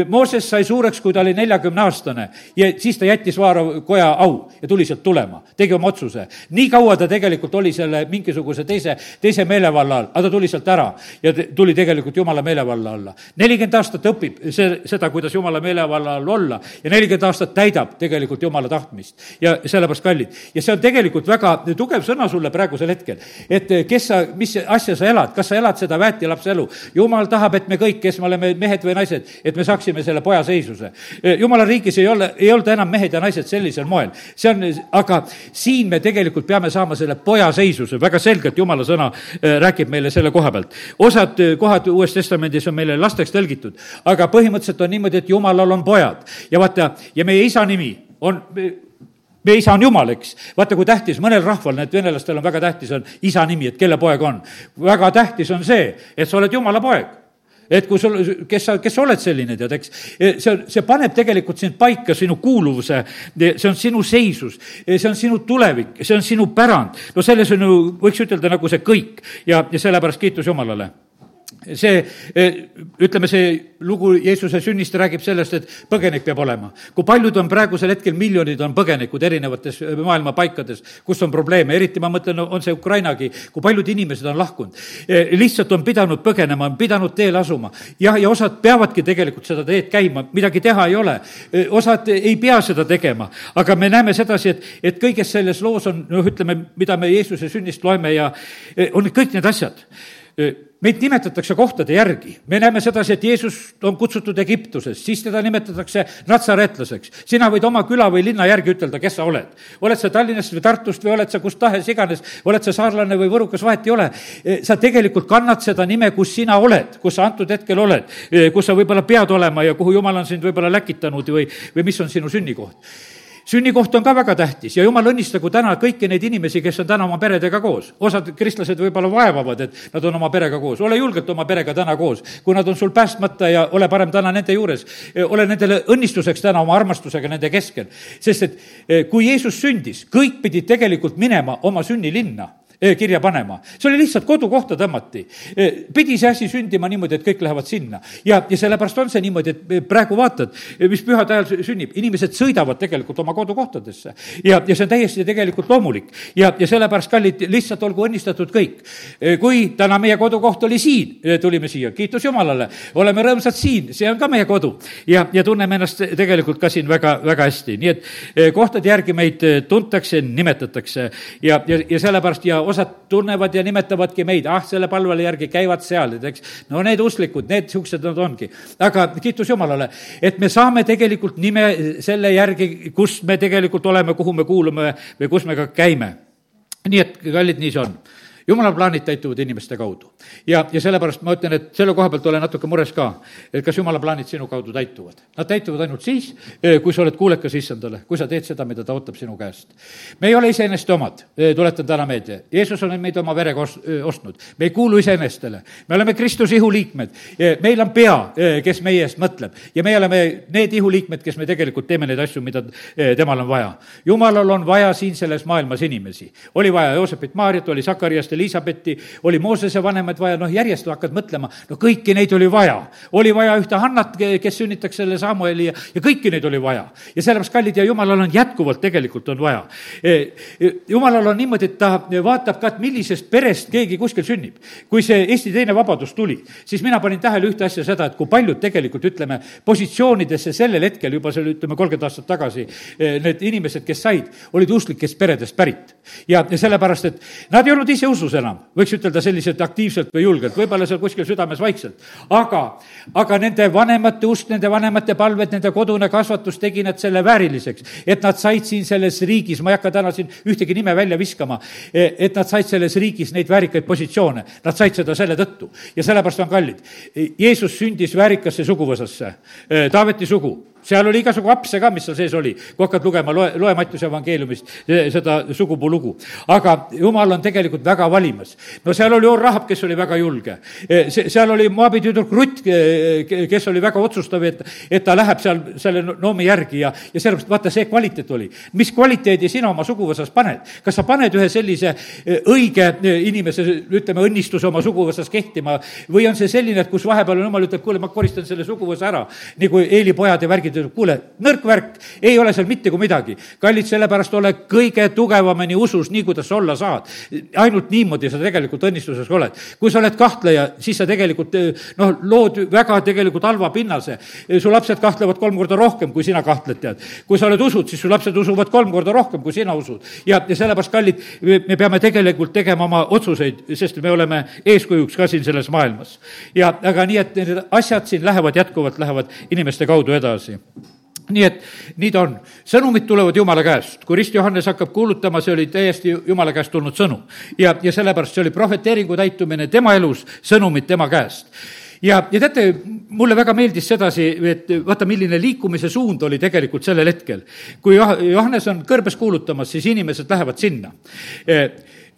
Mooses sai suureks, kui ta oli neljakümne aastane ja siis ta jättis Vaaro koja au ja tuli sealt tulema, tegi oma otsuse. nii kaua ta tegelikult oli selle mingisuguse teise, teise meelevalla all, aga ta tuli sealt ära ja tuli tegelikult jumala meelevalla alla. nelikümmend aastat õpib see, seda, kuidas jumala meelevalla all olla ja nelikümmend aastat täidab tegelikult jumala tahtmist. ja sellepärast kallid. ja see on tegelikult väga tugev sõna sulle praegusel hetkel, et kes sa, mis asja sa elad, kas sa elad seda väet Läti lapse elu. jumal tahab, et me kõik, kes me oleme mehed või naised, et me saaksime selle poja seisuse. jumala riigis ei ole, ei olda enam mehed ja naised sellisel moel. see on, aga siin me tegelikult peame saama selle poja seisuse, väga selgelt jumala sõna äh, räägib meile selle koha pealt. osad äh, kohad Uues Testamendis on meile lasteks tõlgitud, aga põhimõtteliselt on niimoodi, et jumalal on pojad. ja vaata, ja meie isa nimi on meie isa on Jumal, eks. vaata, kui tähtis, mõnel rahval, need venelastel on väga tähtis, on isa nimi, et kelle poeg on. väga tähtis on see, et sa oled Jumala poeg. Et kui sul, kes sa, kes sa oled selline, tead, eks, see on, see paneb tegelikult sind paika, sinu kuuluvuse, see on sinu seisus, see on sinu tulevik, see on sinu pärand. no selles on ju, võiks ütelda nagu see kõik. Ja, ja sellepärast kiitus Jumalale see, eh, ütleme, see lugu Jeesuse sünnist räägib sellest, et põgenik peab olema. kui paljud on praegusel hetkel, miljonid on põgenikud erinevates eh, maailma paikades, kus on probleeme, eriti ma mõtlen, on see Ukrainagi, kui paljud inimesed on lahkunud. Eh, lihtsalt on pidanud põgenema, on pidanud teele asuma. jah, ja osad peavadki tegelikult seda teed käima, midagi teha ei ole. osad ei pea seda tegema, aga me näeme sedasi, et, et kõiges selles loos on, noh, ütleme, mida me Jeesuse sünnist loeme ja on kõik need asjad meid nimetatakse kohtade järgi. me näeme sedasi, et Jeesus on kutsutud Egiptusest, siis teda nimetatakse natsaretlaseks. sina võid oma küla või linna järgi ütelda, kes sa oled. oled sa Tallinnast või Tartust või oled sa kust tahes iganes, oled sa saarlane või võrukas, vahet ei ole. sa tegelikult kannad seda nime, kus sina oled, kus sa antud hetkel oled, kus sa võib-olla pead olema ja kuhu jumal on sind võib-olla läkitanud või, või mis on sinu sünnikoht sünnikoht on ka väga tähtis ja jumal õnnistagu täna kõiki neid inimesi, kes on täna oma peredega koos. osad kristlased võib-olla vaevavad, et nad on oma perega koos. ole julgelt oma perega täna koos. kui nad on sul päästmata ja ole parem täna nende juures, ole nendele õnnistuseks täna oma armastusega nende keskel. sest et kui Jeesus sündis, kõik pidid tegelikult minema oma sünnilinna kirja panema. see oli lihtsalt kodukohta tõmmati. pidi see asi sündima niimoodi, et kõik lähevad sinna. ja, ja sellepärast on see niimoodi, et praegu vaatad, mis pühade ajal sünnib, inimesed sõidavad tegelikult oma kodukohtadesse. ja, ja see on täiesti tegelikult loomulik. ja, ja sellepärast, kallid, lihtsalt olgu õnnistatud kõik. kui täna meie kodukoht oli siin, tulime siia, kiitus Jumalale, oleme rõõmsad siin, see on ka meie kodu. ja, ja tunneme ennast tegelikult ka siin väga, väga hästi, nii et kohtade järgi meid tuntakse, nimetatakse ja, ja, ja sellepärast ja osad tunnevad ja nimetavadki meid, ah, selle palvele järgi käivad seal, et eks. no need usklikud, need niisugused nad ongi. aga kiitus Jumalale, et me saame tegelikult nime selle järgi, kus me tegelikult oleme, kuhu me kuulume või kus me ka käime. nii et, kallid, nii see on jumala plaanid täituvad inimeste kaudu. ja, ja sellepärast ma ütlen, et selle koha pealt olen natuke mures ka, et kas jumala plaanid sinu kaudu täituvad. Nad täituvad ainult siis, eh, kui sa oled kuulekas issandale, kui sa teed seda, mida ta ootab sinu käest. me ei ole iseeneste omad, eh, tuletan täna meelde. Jeesus on meid oma verega os-, eh, ostnud. me ei kuulu iseenestele. me oleme Kristuse ihuliikmed. meil on pea, kes meie eest mõtleb ja me oleme need ihuliikmed, kes me tegelikult teeme neid asju, mida temal on vaja. jumalal on vaja siin selles maailmas inimesi. oli vaja Joosepit Maarjat, oli Sakariast Elisabethi, oli Moosese vanemaid vaja, noh, järjest hakkad mõtlema, no kõiki neid oli vaja. oli vaja ühte Hannat, kes sünnitaks selle Samueli ja, ja kõiki neid oli vaja. ja sellepärast, kallid, ja jumalal on jätkuvalt tegelikult on vaja. E, e, jumalal on niimoodi, et ta vaatab ka, et millisest perest keegi kuskil sünnib. kui see Eesti teine vabadus tuli, siis mina panin tähele ühte asja, seda, et kui paljud tegelikult, ütleme, positsioonidesse sellel hetkel juba seal, ütleme, kolmkümmend aastat tagasi, e, need inimesed, kes said, olid usklikest peredest pärit. ja sellepärast, et nad ei olnud ise usus usus enam, võiks ütelda selliselt aktiivselt või julgelt, võib-olla seal kuskil südames vaikselt. aga, aga nende vanemate usk, nende vanemate palved, nende kodune kasvatus tegi nad selle vääriliseks. et nad said siin selles riigis, ma ei hakka täna siin ühtegi nime välja viskama, et nad said selles riigis neid väärikaid positsioone. Nad said seda selle tõttu ja sellepärast on kallid. Jeesus sündis väärikasse suguvõsasse, Taaveti sugu seal oli igasugu apse ka, mis seal sees oli. kui hakkad lugema, loe, loe Mattiuse evangeeliumist seda sugupuu lugu. aga jumal on tegelikult väga valimas. no seal oli Or Rahab, kes oli väga julge. E, seal oli Moabi tüdruk Rutt, kes oli väga otsustav, et, et ta läheb seal selle noomi järgi ja, ja sellepärast vaata, see kvaliteet oli. mis kvaliteedi sina oma suguvõsas paned? kas sa paned ühe sellise e, õige e, inimese, ütleme, õnnistuse oma suguvõsas kehtima või on see selline, et kus vahepeal jumal ütleb, kuule, ma koristan selle suguvõsa ära, nagu Eeli pojad ja värgid ütleb, kuule, nõrk värk, ei ole seal mitte kui midagi. kallid, sellepärast ole kõige tugevamini usus, nii kuidas sa olla saad. ainult niimoodi sa tegelikult õnnistuses oled. kui sa oled kahtleja, siis sa tegelikult noh, lood väga tegelikult halva pinnase. su lapsed kahtlevad kolm korda rohkem, kui sina kahtled, tead. kui sa oled usud, siis su lapsed usuvad kolm korda rohkem, kui sina usud. ja, ja sellepärast, kallid, me peame tegelikult tegema oma otsuseid, sest me oleme eeskujuks ka siin selles maailmas. ja aga nii, et need asjad siin lähevad jätkuvalt, lähevad inimeste kaudu edasi nii et nii ta on, sõnumid tulevad Jumala käest, kui Rist Johannes hakkab kuulutama, see oli täiesti Jumala käest tulnud sõnum. ja, ja sellepärast see oli prohveteeringu täitumine tema elus, sõnumid tema käest ja, ja teate, mulle väga meeldis sedasi, et vaata, milline liikumise suund oli tegelikult sellel hetkel. kui Johannes on kõrbes kuulutamas, siis inimesed lähevad sinna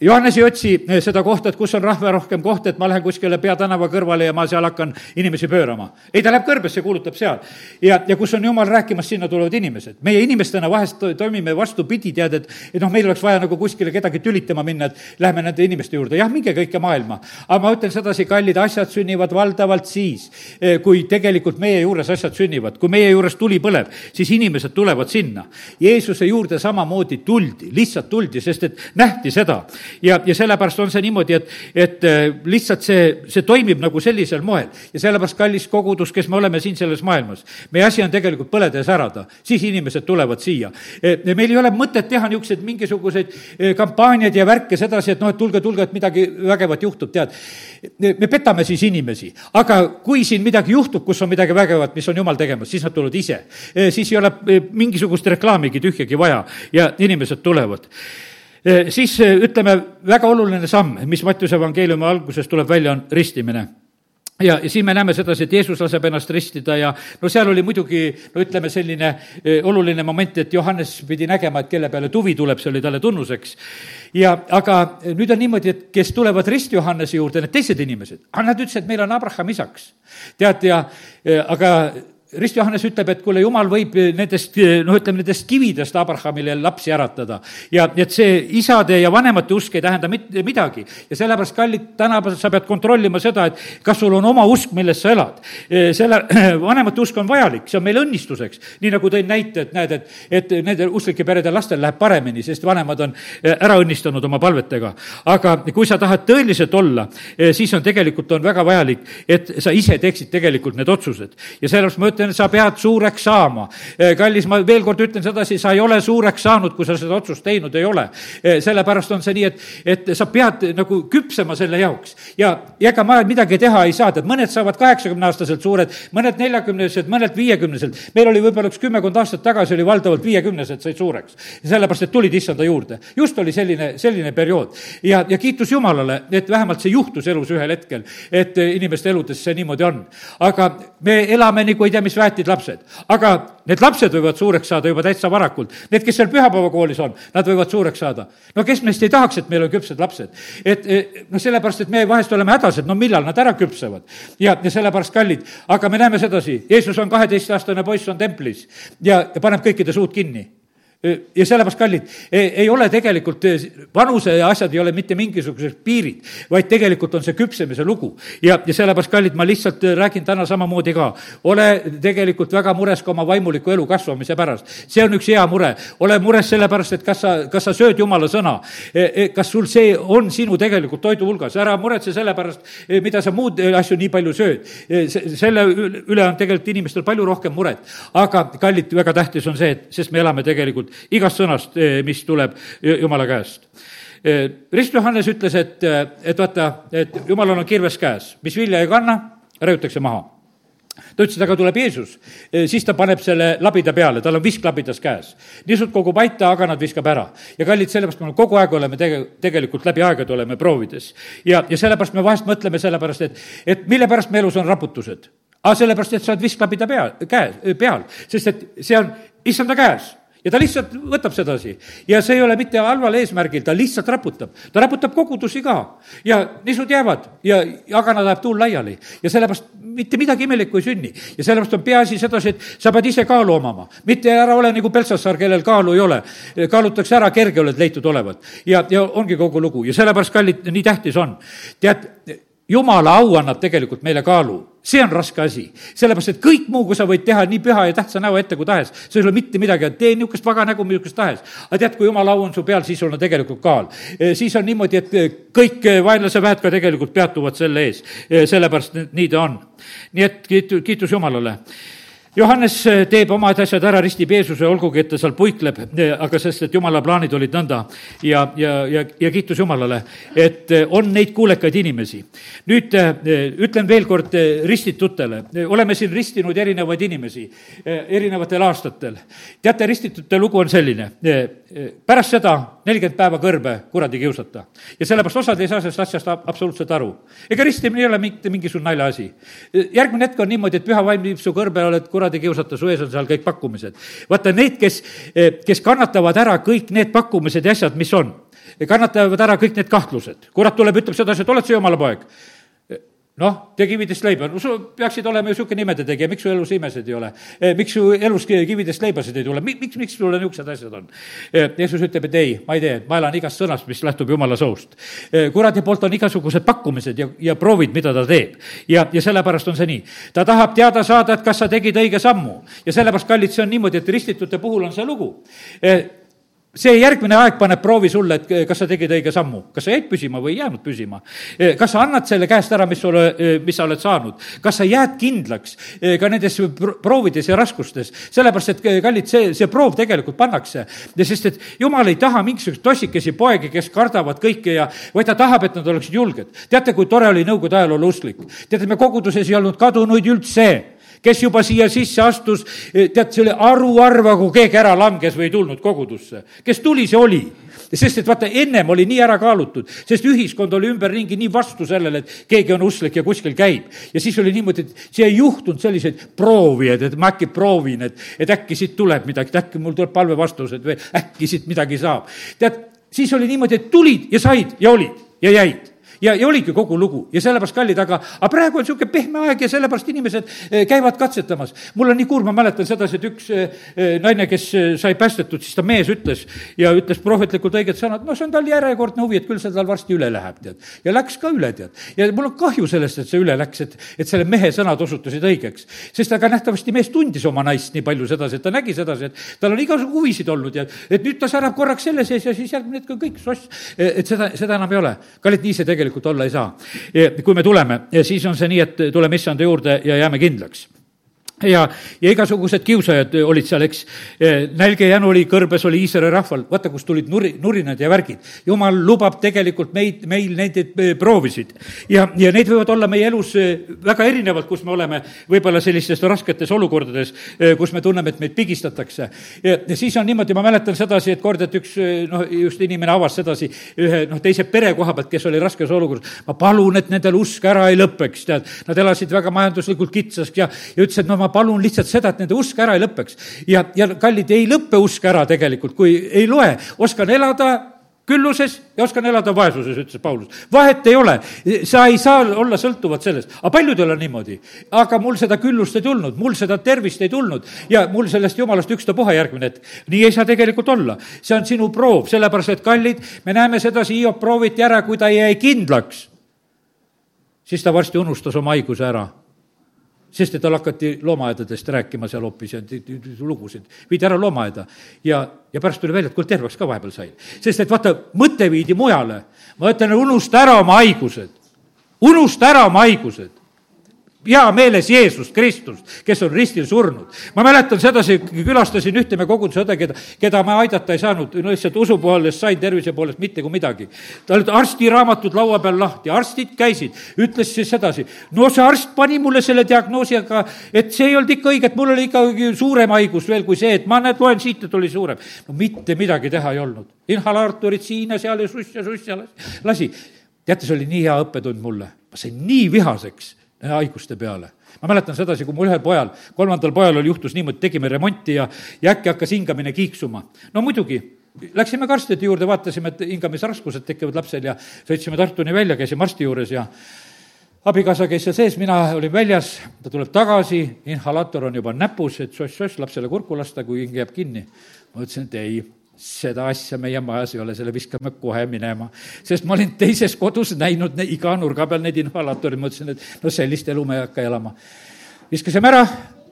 Johannes ei otsi eh, seda kohta, et kus on rahvarohkem koht, et ma lähen kuskile peatänava kõrvale ja ma seal hakkan inimesi pöörama. ei, ta läheb kõrbesse, kuulutab seal. ja, ja kus on jumal rääkimas, sinna tulevad inimesed. meie inimestena vahest toimime vastupidi, tead, et, et noh, meil oleks vaja nagu kuskile kedagi tülitama minna, et lähme nende inimeste juurde, jah, minge kõike maailma. aga ma ütlen sedasi, kallid asjad sünnivad valdavalt siis, eh, kui tegelikult meie juures asjad sünnivad, kui meie juures tuli põleb, siis inimesed tulevad sinna. Jeesuse juurde samamoodi tuldi, lihtsalt tuldi, sest et nähti seda ja, ja sellepärast on see niimoodi, et, et äh, lihtsalt see, see toimib nagu sellisel moel. ja sellepärast, kallis kogudus, kes me oleme siin selles maailmas, meie asi on tegelikult põleda ja särada, siis inimesed tulevad siia. E, meil ei ole mõtet teha niisuguseid mingisuguseid e, kampaaniaid ja värke sedasi, et noh, et tulge, tulge, et midagi vägevat juhtub, tead. E, me petame siis inimesi, aga kui siin midagi juhtub, kus on midagi vägevat, mis on jumal tegemas, siis nad tulevad ise. siis ei ole mingisugust reklaamigi tühjagi vaja ja inimesed tulevad siis eh, ütleme, väga oluline samm, mis Mattiuse evangeeliumi alguses tuleb välja, on ristimine ja, ja siin me näeme sedasi, et Jeesus laseb ennast ristida ja no seal oli muidugi, no ütleme, selline e, oluline moment, et Johannes pidi nägema, et kelle peale tuvi tuleb, see oli talle tunnuseks. ja aga nüüd on niimoodi, et kes tulevad rist Johannese juurde, need teised inimesed, nad ütlesid, et meil on Abraham isaks. tead, ja aga Rist Johannes ütleb, et kuule, jumal võib nendest, noh, ütleme nendest kividest Abrahamile lapsi äratada. ja et see isade ja vanemate usk ei tähenda mitte midagi. ja sellepärast, kallid, tänapäeval sa pead kontrollima seda, et kas sul on oma usk, milles sa elad. selle, vanemate usk on vajalik, see on meile õnnistuseks. nii nagu tõin näite, et näed, et, et nendel usklike perede lastel läheb paremini, sest vanemad on ära õnnistanud oma palvetega. aga kui sa tahad tõeliselt olla, siis on tegelikult, on väga vajalik, et sa ise teeksid tegelikult need otsused. ja sellepärast ma ütlen, ütlen, sa pead suureks saama. Eh, kallis, ma veel kord ütlen sedasi, sa ei ole suureks saanud, kui sa seda otsust teinud ei ole. Eh, sellepärast on see nii, et, et sa pead nagu küpsema selle jaoks. ja, ja ega ma midagi teha ei saa, tead, mõned saavad kaheksakümneaastaselt suured, mõned neljakümnesed, mõned viiekümneselt. meil oli võib-olla üks kümmekond aastat tagasi oli valdavalt viiekümnesed said suureks. sellepärast, et tulid issanda juurde. just oli selline, selline periood. ja, ja kiitus Jumalale, et vähemalt see juhtus elus ühel hetkel, et inimeste eludes see niimoodi on. aga me elame nagu ei tea, mis väetid lapsed. aga need lapsed võivad suureks saada juba täitsa varakult. Need, kes seal pühapäevakoolis on, nad võivad suureks saada. no kes meist ei tahaks, et meil on küpsed lapsed? et noh, sellepärast, et me vahest oleme hädas, et no millal nad ära küpsevad. ja, ja sellepärast kallid, aga me näeme sedasi, Jeesus on kaheteistaastane poiss, on templis ja, ja paneb kõikide suud kinni ja sellepärast, kallid, ei ole tegelikult, vanuse ja asjad ei ole mitte mingisugused piirid, vaid tegelikult on see küpsemise lugu. ja, ja sellepärast, kallid, ma lihtsalt räägin täna samamoodi ka. ole tegelikult väga mures ka oma vaimuliku elu kasvamise pärast. see on üks hea mure. ole mures sellepärast, et kas sa, kas sa sööd jumala sõna. E, e, kas sul see on sinu tegelikult toidu hulgas, ära muretse selle pärast, e, mida sa muud asju nii palju sööd. selle üle on tegelikult inimestel palju rohkem muret. aga, kallid, väga tähtis on see, et, sest me elame tegelikult igast sõnast, eh, mis tuleb Jumala käest Rist Johannes ütles, et, et vaata, et jumalal on kirves käes, mis vilja ei kanna, raiutakse maha ta ütles, et aga tuleb Jeesus, siis ta paneb selle labida peale, tal on visk labidas käes. niisut kogub aita, aga nad viskab ära. ja kallid, sellepärast me kogu aeg oleme tege-, tegelikult läbi aegade oleme proovides. ja, ja sellepärast me vahest mõtleme sellepärast, et, et mille pärast me elus on raputused. aga sellepärast, et sa oled visklabida pea, käe, peal, sest et see on issanda käes ja ta lihtsalt võtab sedasi. ja see ei ole mitte halval eesmärgil, ta lihtsalt raputab. ta raputab kogudusi ka ja nisud jäävad ja agana läheb tuul laiali. ja sellepärast mitte midagi imelikku ei sünni. ja sellepärast on peaasi sedasi, et sa pead ise kaalu omama. mitte ära ole nagu Peltsassaar, kellel kaalu ei ole. kaalutakse ära, kerge oled leitud olevat. ja, ja ongi kogu lugu ja sellepärast, kallid, nii tähtis on. tead, jumala au annab tegelikult meile kaalu, see on raske asi. sellepärast, et kõik muu, kui sa võid teha nii püha ja tähtsa näo ette kui tahes, see ei ole mitte midagi, tee niisugust vaga nägu, niisugust tahes. aga tead, kui jumala au on su peal, siis sul on tegelikult kaal. siis on niimoodi, et kõik vaenlase väed ka tegelikult peatuvad selle ees, sellepärast nii ta on. nii et kiitu-, kiitus Jumalale Johannes eh, teeb omad asjad ära, ristib Jeesuse, olgugi et ta seal puikleb, eh, aga sest, et jumala plaanid olid nõnda ja, ja, ja, ja kiitus Jumalale, et eh, on neid kuulekaid inimesi. nüüd ütlen veel kord ristitutele, oleme siin ristinud erinevaid inimesi erinevatel aastatel. teate, ristitute lugu on selline, pärast seda nelikümmend päeva kõrbe kuradi kiusata. ja sellepärast osad ei saa sellest asjast absoluutselt aru. ega ristimine ei ole mitte mingisugune naljaasi. järgmine hetk on niimoodi, et püha vaim viib su kõrbe, oled kuradi kiusata, su ees on seal kõik pakkumised. vaata, need, kes, kes kannatavad ära kõik need pakkumised ja asjad, mis on, kannatavad ära kõik need kahtlused. kurat tuleb, ütleb sedasi, et oled sa jumala poeg noh, tee kividest leiba, no sul peaksid olema ju niisugune imede tegija, miks su elus imesid ei ole? Eh, miks su elus kividest leibasid ei tule, miks, miks sul niisugused asjad on? Eh, Jeesus ütleb, et ei, ma ei tee, ma elan igast sõnast, mis lähtub jumala soust. Eh, kuradi poolt on igasugused pakkumised ja, ja proovid, mida ta teeb. ja, ja sellepärast on see nii. ta tahab teada saada, et kas sa tegid õige sammu ja sellepärast, kallid, see on niimoodi, et ristitute puhul on see lugu see järgmine aeg paneb proovi sulle, et kas sa tegid õige sammu, kas sa jäid püsima või ei jäänud püsima. kas sa annad selle käest ära, mis sulle, mis sa oled saanud, kas sa jääd kindlaks ka nendes proovides ja raskustes, sellepärast et kallid, see, see proov tegelikult pannakse. sest et jumal ei taha mingisuguseid tossikesi poegi, kes kardavad kõike ja, vaid ta tahab, et nad oleksid julged. teate, kui tore oli Nõukogude ajal olla usklik? teate, me koguduses ei olnud kadunuid üldse kes juba siia sisse astus, eh, tead, see oli haruharva, kui keegi ära langes või ei tulnud kogudusse. kes tuli, see oli. sest et vaata, ennem oli nii ära kaalutud, sest ühiskond oli ümberringi nii vastu sellele, et keegi on usklik ja kuskil käib. ja siis oli niimoodi, et siia ei juhtunud selliseid proovijaid, et ma äkki proovin, et, et äkki siit tuleb midagi, et äkki mul tuleb palvevastused või äkki siit midagi saab. tead, siis oli niimoodi, et tulid ja said ja olid ja jäid ja, ja oligi kogu lugu ja sellepärast kallid, aga, aga praegu on niisugune pehme aeg ja sellepärast inimesed eh, käivad katsetamas. mul on nii kurb, ma mäletan sedasi, et üks eh, eh, naine, kes sai päästetud, siis ta mees ütles ja ütles prohvetlikult õiged sõnad, no see on tal järjekordne huvi, et küll see tal varsti üle läheb, tead. ja läks ka üle, tead. ja mul on kahju sellest, et see üle läks, et, et selle mehe sõnad osutusid õigeks. sest aga nähtavasti mees tundis oma naist nii palju sedasi, et ta nägi sedasi, et tal on igasugu huvisid olnud ja et nüüd ta särab korraks selle sees ja siis järgmine hetk on kõik soss, et seda, seda enam ei ole. kallid, nii see tegelikult tegelikult olla ei saa. kui me tuleme, siis on see nii, et tuleme issanda juurde ja jääme kindlaks ja, ja igasugused kiusajad olid seal, eks. nälge ja jänu oli, kõrbes oli Iisraeli rahval, vaata, kust tulid nuri, nurinad ja värgid. jumal lubab tegelikult meid, meil neid proovisid. ja, ja neid võivad olla meie elus eh, väga erinevalt, kus me oleme võib-olla sellistes rasketes olukordades, eh, kus me tunneme, et meid pigistatakse. ja siis on niimoodi, ma mäletan sedasi, et kord, et üks eh, noh, just inimene avas sedasi ühe noh, teise pere koha pealt, kes oli raskes olukorras. ma palun, et nendel usk ära ei lõpeks, tead. Nad elasid väga majanduslikult kitsas ja, ja ütles, et no ma ma palun lihtsalt seda, et nende usk ära ei lõpeks. ja, ja kallid, ei lõpe usk ära tegelikult, kui ei loe, oskan elada külluses ja oskan elada vaesuses, ütles Paulus. vahet ei ole, sa ei saa olla sõltuvad sellest, aga paljudel on niimoodi. aga mul seda küllust ei tulnud, mul seda tervist ei tulnud ja mul sellest jumalast ükstapuha järgmine hetk. nii ei saa tegelikult olla. see on sinu proov, sellepärast et kallid, me näeme sedasi, Hiop prooviti ära, kui ta jäi kindlaks, siis ta varsti unustas oma haiguse ära sest et tal hakati loomaaedadest rääkima seal hoopis ja lugusid, viidi ära loomaaeda ja, ja pärast tuli välja, et kuule, terveks ka vahepeal sai. sest et vaata, mõte viidi mujale. ma ütlen, unusta ära oma haigused, unusta ära oma haigused pea meeles Jeesus Kristust, kes on ristil surnud. ma mäletan sedasi, külastasin ühte me koguduse õde, keda, keda ma aidata ei saanud, no lihtsalt usu poolest sain, tervise poolest mitte kui midagi. tal olid arstiraamatud laua peal lahti, arstid käisid, ütles siis sedasi, no see arst pani mulle selle diagnoosi, aga et see ei olnud ikka õige, et mul oli ikkagi suurem haigus veel kui see, et ma näed, loen siit, et oli suurem. no mitte midagi teha ei olnud. inhalaatorid siin ja seal ja suss ja suss ja lasi. teate, see oli nii hea õppetund mulle, ma sain nii vihaseks haiguste peale. ma mäletan sedasi, kui mul ühel pojal, kolmandal pojal oli, juhtus niimoodi, tegime remonti ja, ja äkki hakkas hingamine kiiksuma. no muidugi, läksime ka arstide juurde, vaatasime, et hingamisraskused tekivad lapsel ja sõitsime Tartuni välja, käisime arsti juures ja abikaasa käis seal sees, mina olin väljas, ta tuleb tagasi, inhalaator on juba näpus, et soss-soss, lapsele kurku lasta, kui hing jääb kinni. ma ütlesin, et ei seda asja meie majas ei ole, selle viskame kohe minema. sest ma olin teises kodus näinud ne, iga nurga peal neid inhalaatoreid, mõtlesin, et no sellist elu me ei hakka elama. viskasime ära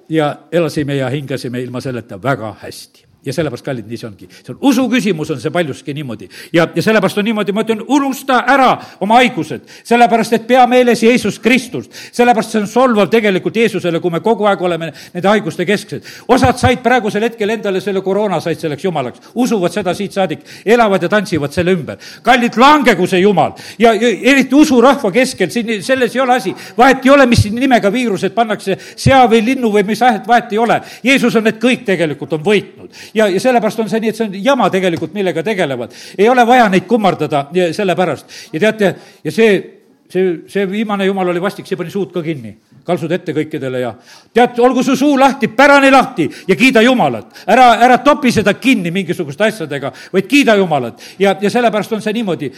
ja elasime ja hingasime ilma selleta väga hästi ja sellepärast, kallid, nii see ongi. see on usu küsimus, on see paljuski niimoodi. ja, ja sellepärast on niimoodi, ma ütlen, unusta ära oma haigused, sellepärast et pea meeles Jeesus Kristust. sellepärast see on solvav tegelikult Jeesusele, kui me kogu aeg oleme nende haiguste kesksed. osad said praegusel hetkel endale selle koroona, said selleks jumalaks, usuvad seda siit saadik, elavad ja tantsivad selle ümber. kallid, langegu see jumal ja, ja eriti usurahva keskel, siin selles ei ole asi. vahet ei ole, mis nimega viirused pannakse, sea või linnu või mis ahet, vahet ei ole. Jeesus on need kõik tegelikult on võitnud ja, ja sellepärast on see nii, et see on jama tegelikult, millega tegelevad. ei ole vaja neid kummardada sellepärast ja teate, ja see, see, see viimane jumal oli vastik, see pani suud ka kinni kaltsud ette kõikidele ja tead, olgu su suu lahti, pärani lahti ja kiida Jumalat. ära, ära topi seda kinni mingisuguste asjadega, vaid kiida Jumalat. ja, ja sellepärast on see niimoodi,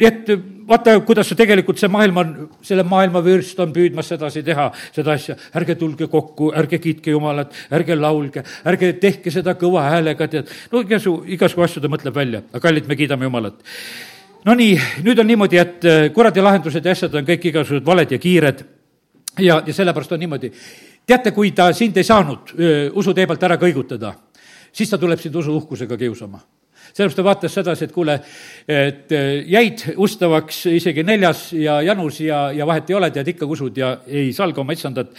et vaata, kuidas see tegelikult, see maailm on, selle maailma vürst on püüdmas sedasi teha, seda asja. ärge tulge kokku, ärge kiitke Jumalat, ärge laulge, ärge tehke seda kõva häälega, tead. no igasugu, igasugu asju ta mõtleb välja, aga kallid, me kiidame Jumalat Nonii, nüüd on niimoodi, et kuradi lahendused ja asjad on kõik igasugused valed ja kiired ja, ja sellepärast on niimoodi. teate, kui ta sind ei saanud usutee pealt ära kõigutada, siis ta tuleb sind usuuhkusega kiusama sellepärast ta vaatas sedasi, et kuule, et jäid ustavaks isegi neljas ja janus ja, ja vahet ei ole, tead, ikka usud ja ei salga oma itsandat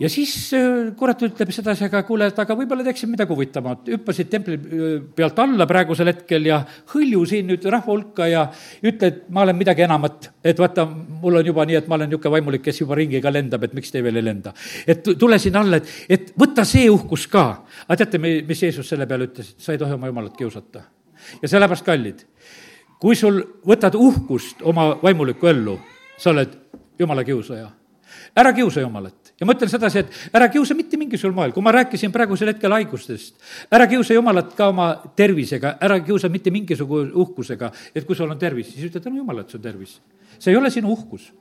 ja siis äh, kurat ütleb sedasi, aga kuule, et aga võib-olla teeksin midagi huvitavat. hüppasid templi äh, pealt alla praegusel hetkel ja hõlju siin nüüd rahva hulka ja ütle, et ma olen midagi enamat. et vaata, mul on juba nii, et ma olen niisugune vaimulik, kes juba ringiga lendab, et miks te veel ei lenda. et tule siin alla, et, et võta see uhkus ka. aga teate, mis Jeesus selle peale ütles, et sa ei tohi oma jumalat kiusata. ja sellepärast, kallid, kui sul võtad uhkust oma vaimulikku ellu, sa oled jumala kiusaja. ära kiusa jumalat ja ma ütlen sedasi, et ära kiusa mitte mingisugusel moel, kui ma rääkisin praegusel hetkel haigustest, ära kiusa Jumalat ka oma tervisega, ära kiusa mitte mingisuguse uhkusega, et kui sul on tervis, siis ütle tänu Jumalale, et sul on tervis. see ei ole sinu uhkus.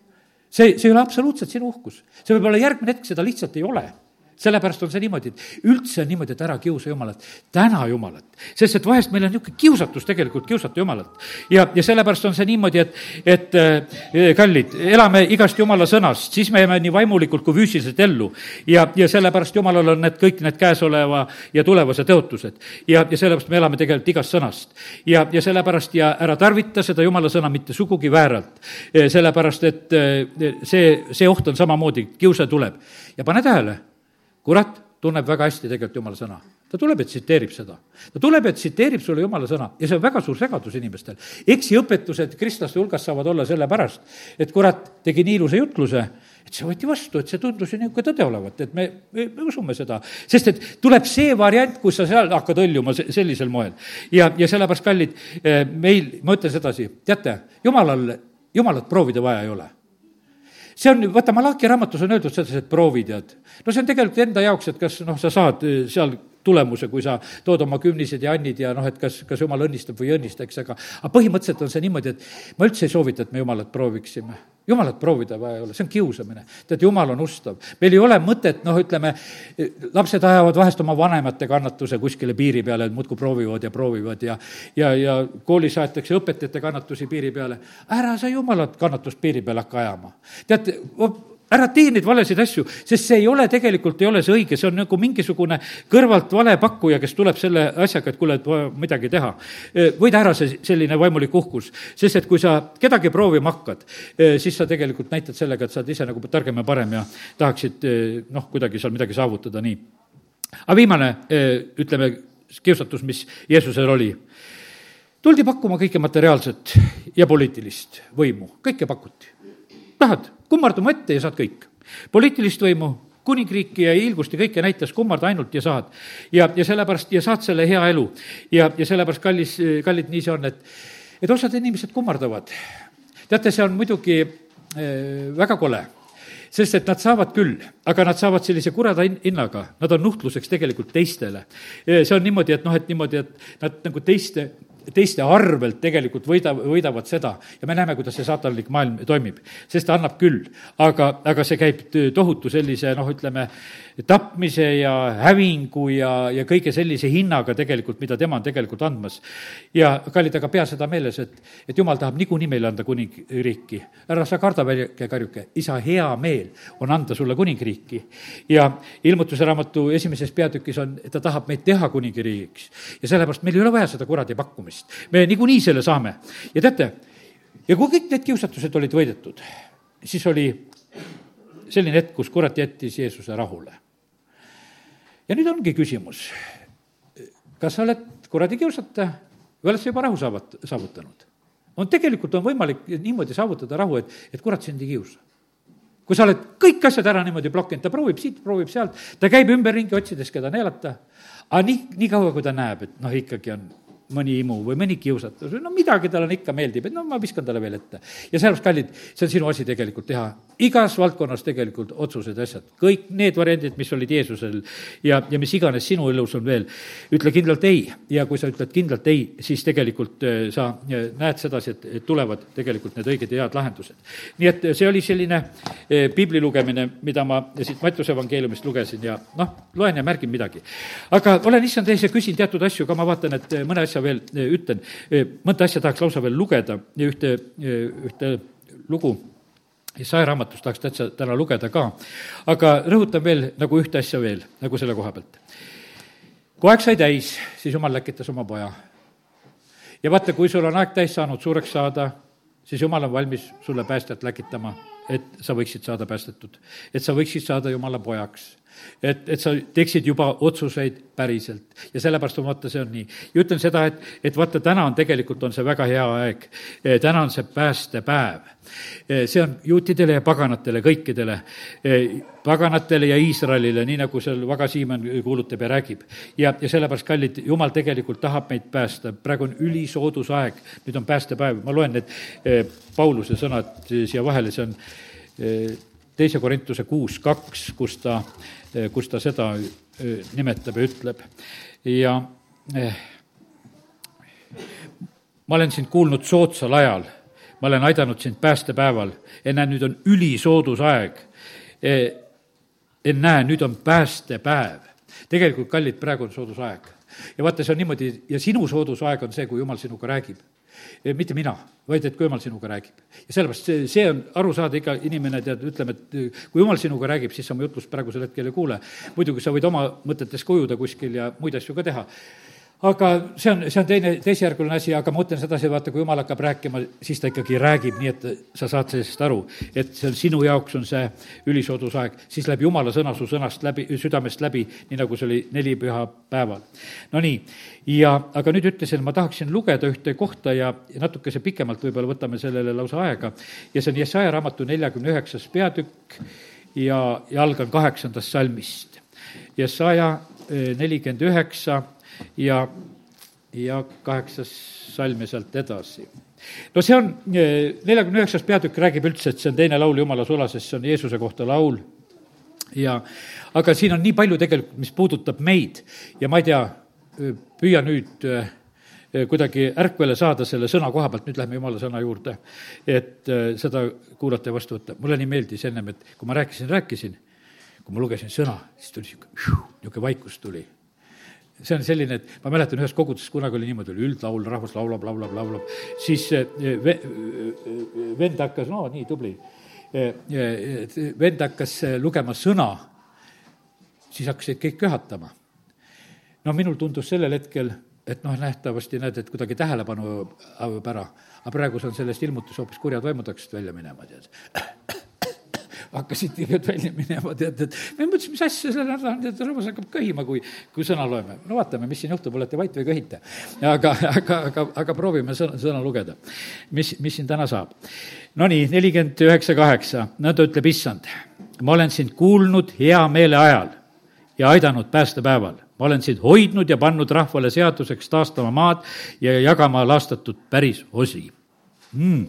see, see ei ole absoluutselt sinu uhkus. see võib olla järgmine hetk, seda lihtsalt ei ole sellepärast on see niimoodi, et üldse on niimoodi, et ära kiusa Jumalat, täna Jumalat. sest et vahest meil on niisugune kiusatus tegelikult kiusata Jumalat. ja, ja sellepärast on see niimoodi, et, et äh, kallid, elame igast Jumala sõnast, siis me jääme nii vaimulikult kui füüsiliselt ellu. ja, ja sellepärast Jumalal on need kõik need käesoleva ja tulevase tõotused. ja, ja sellepärast me elame tegelikult igast sõnast. ja, ja sellepärast ja ära tarvita seda Jumala sõna mitte sugugi vääralt. sellepärast, et äh, see, see oht on samamoodi, kiusa tuleb. ja pane tähele kurat tunneb väga hästi tegelikult jumala sõna. ta tuleb ja tsiteerib seda. ta tuleb ja tsiteerib sulle jumala sõna ja see on väga suur segadus inimestel. eksiõpetused kristlaste hulgas saavad olla sellepärast, et kurat tegi nii ilusa jutluse, et see võeti vastu, et see tundus ju niisugune tõde olevat, et me, me, me usume seda. sest et tuleb see variant, kus sa seal hakkad hõljuma sellisel moel. ja, ja sellepärast, kallid, eh, meil, ma ütlen sedasi, teate, jumalal, jumalat proovida vaja ei ole see on, vaata, Malachi raamatus on öeldud sedasi, et proovi, tead. no see on tegelikult enda jaoks, et kas noh, sa saad eh, seal tulemuse, kui sa tood oma kümnised ja annid ja noh, et kas, kas jumal õnnistab või ei õnnista, eks, aga aga põhimõtteliselt on see niimoodi, et ma üldse ei soovita, et me jumalat prooviksime. jumalat proovida vaja ei ole, see on kiusamine. tead, jumal on ustav. meil ei ole mõtet, noh, ütleme, lapsed ajavad vahest oma vanemate kannatuse kuskile piiri peale, et muudkui proovivad ja proovivad ja ja, ja koolis aetakse õpetajate kannatusi piiri peale. ära sa jumalat kannatust piiri peale hakka ajama. tead, ära tee neid valesid asju, sest see ei ole, tegelikult ei ole see õige, see on nagu mingisugune kõrvalt valepakkuja, kes tuleb selle asjaga, et kuule, et vaja midagi teha. võida ära see selline vaimulik uhkus, sest et kui sa kedagi proovima hakkad, siis sa tegelikult näitad sellega, et sa oled ise nagu targem ja parem ja tahaksid noh, kuidagi seal midagi saavutada, nii. aga viimane, ütleme, kiusatus, mis Jeesusel oli tuldi pakkuma kõike materiaalset ja poliitilist võimu, kõike pakuti. Tahad kummarduma ette ja saad kõik. poliitilist võimu, kuningriiki ja hiilgust ja kõike näitas, kummarda ainult ja saad. ja, ja sellepärast, ja saad selle hea elu. ja, ja sellepärast, kallis, kallid, nii see on, et, et osad inimesed kummardavad. teate, see on muidugi äh, väga kole sest et nad saavad küll, aga nad saavad sellise kureda hinnaga, nad on nuhtluseks tegelikult teistele. see on niimoodi, et noh, et niimoodi, et nad nagu teiste teiste arvelt tegelikult võida, võidavad seda ja me näeme, kuidas see saatanlik maailm toimib. sest ta annab küll, aga, aga see käib tohutu sellise noh, ütleme, tapmise ja hävingu ja, ja kõige sellise hinnaga tegelikult, mida tema on tegelikult andmas. ja kallid, aga pea seda meeles, et, et jumal tahab niikuinii meile anda kuningriiki. ära sa karda, väike karjuke, isa hea meel on anda sulle kuningriiki. ja ilmutuse raamatu esimeses peatükis on, ta tahab meid teha kuningriigiks. ja sellepärast meil ei ole vaja seda kuradi pakkumist. Me niikuinii selle saame. ja teate, ja kui kõik need kiusatused olid võidetud, siis oli selline hetk, kus kurat jättis Jeesuse rahule ja nüüd ongi küsimus, kas sa oled kuradi kiusataja või oled sa juba rahu saavat-, saavutanud? on, tegelikult on võimalik niimoodi saavutada rahu, et, et kurat sind ei kiusa. kui sa oled kõik asjad ära niimoodi blokkinud, ta proovib siit, proovib sealt, ta käib ümberringi, otsides, keda neelata, aga nii, nii kaua, kui ta näeb, et noh, ikkagi on mõni imu või mõni kiusatus või no midagi talle ikka meeldib, et no ma viskan talle veel ette. ja sellepärast, kallid, see on sinu asi tegelikult teha igas valdkonnas tegelikult otsused ja asjad, kõik need variandid, mis olid Jeesusel ja, ja mis iganes sinu elus on veel, ütle kindlalt ei. ja kui sa ütled kindlalt ei, siis tegelikult äh, sa äh, näed sedasi, et, et tulevad tegelikult need õiged ja head lahendused. nii et see oli selline äh, piibli lugemine, mida ma siit Mattiuse evangeeliumist lugesin ja noh, loen ja märgin midagi. aga olen issand ees ja küsin teatud asju, aga ma vaatan, et mõne asja veel ütlen. mõnda asja tahaks lausa veel lugeda ja ühte, ühte lugu Isaia raamatust tahaks täitsa täna lugeda ka. aga rõhutan veel nagu ühte asja veel, nagu selle koha pealt. kui aeg sai täis, siis jumal läkitas oma poja. ja vaata, kui sul on aeg täis saanud suureks saada, siis jumal on valmis sulle päästjat läkitama, et sa võiksid saada päästetud. et sa võiksid saada jumala pojaks et, et sa teeksid juba otsuseid päriselt. ja sellepärast ma vaata, see on nii. ja ütlen seda, et, et vaata, täna on tegelikult, on see väga hea aeg. täna on see päästepäev. see on juutidele ja paganatele, kõikidele, paganatele ja Iisraelile, nii nagu seal Vaga Siimann kuulutab ja räägib. ja, ja sellepärast, kallid, jumal tegelikult tahab meid päästa, praegu on ülisoodus aeg, nüüd on päästepäev, ma loen need Pauluse sõnad siia vahele, see on teise Korintuse kuus kaks, kus ta kus ta seda eh, nimetab ja ütleb. ja eh, ma olen sind kuulnud soodsal ajal, ma olen aidanud sind päästepäeval, ennäe, nüüd on ülisoodus aeg. ennäe, nüüd on päästepäev. tegelikult, kallid, praegu on soodus aeg. ja vaata, see on niimoodi ja sinu soodus aeg on see, kui jumal sinuga räägib mitte mina, vaid et kui jumal sinuga räägib. ja sellepärast see, see on aru saada, iga inimene tead, ütleme, et kui jumal sinuga räägib, siis sa mu jutlust praegusel hetkel ei kuule. muidugi sa võid oma mõtetes kujuda kuskil ja muid asju ka teha aga see on, see on teine, teisejärguline asi, aga ma mõtlen sedasi, vaata, kui jumal hakkab rääkima, siis ta ikkagi räägib nii, et sa saad sellest aru, et see on sinu jaoks on see ülisoodus aeg, siis läheb jumala sõna su sõnast läbi, südamest läbi, nii nagu see oli neli pühapäeval. Nonii, ja aga nüüd ütlesin, ma tahaksin lugeda ühte kohta ja natukese pikemalt võib-olla võtame sellele lausa aega ja see on Jesaja raamatu neljakümne üheksas peatükk ja, ja algan kaheksandast salmist. Jesaja eh, nelikümmend üheksa ja, ja kaheksas salm ja sealt edasi. no see on, eh, neljakümne üheksas peatükk räägib üldse, et see on teine laul Jumala sulases, see on Jeesuse kohta laul ja aga siin on nii palju tegelikult, mis puudutab meid ja ma ei tea, püüa nüüd eh, kuidagi ärkvele saada selle sõna koha pealt, nüüd lähme jumala sõna juurde, et eh, seda kuulata ja vastu võtta. mulle nii meeldis ennem, et kui ma rääkisin, rääkisin, kui ma lugesin sõna, siis tuli niisugune, niisugune vaikus tuli see on selline, et ma mäletan, ühes koguduses kunagi oli niimoodi, oli üldlaul, rahvas laulab, laulab, laulab, siis ve-, vend hakkas, no nii tubli. vend hakkas lugema sõna, siis hakkasid kõik köhatama. no minul tundus sellel hetkel, et noh, nähtavasti näed, et kuidagi tähelepanu hävib ära, aga praegu on sellest ilmutus hoopis kurjad vaimud hakkasid välja minema, tead hakkasid tegelikult välja minema, tead, et me mõtlesime, mis asja selle nädala, tead, rahvas hakkab köhima, kui, kui sõna loeme. no vaatame, mis siin juhtub, olete vait või köhite. aga, aga, aga, aga proovime sõna, sõna lugeda. mis, mis siin täna saab? Nonii, nelikümmend üheksa, kaheksa, nõnda ütleb issand. ma olen sind kuulnud hea meele ajal ja aidanud päästepäeval. ma olen sind hoidnud ja pannud rahvale seaduseks taastama maad ja jagama laastatud päris osi mm..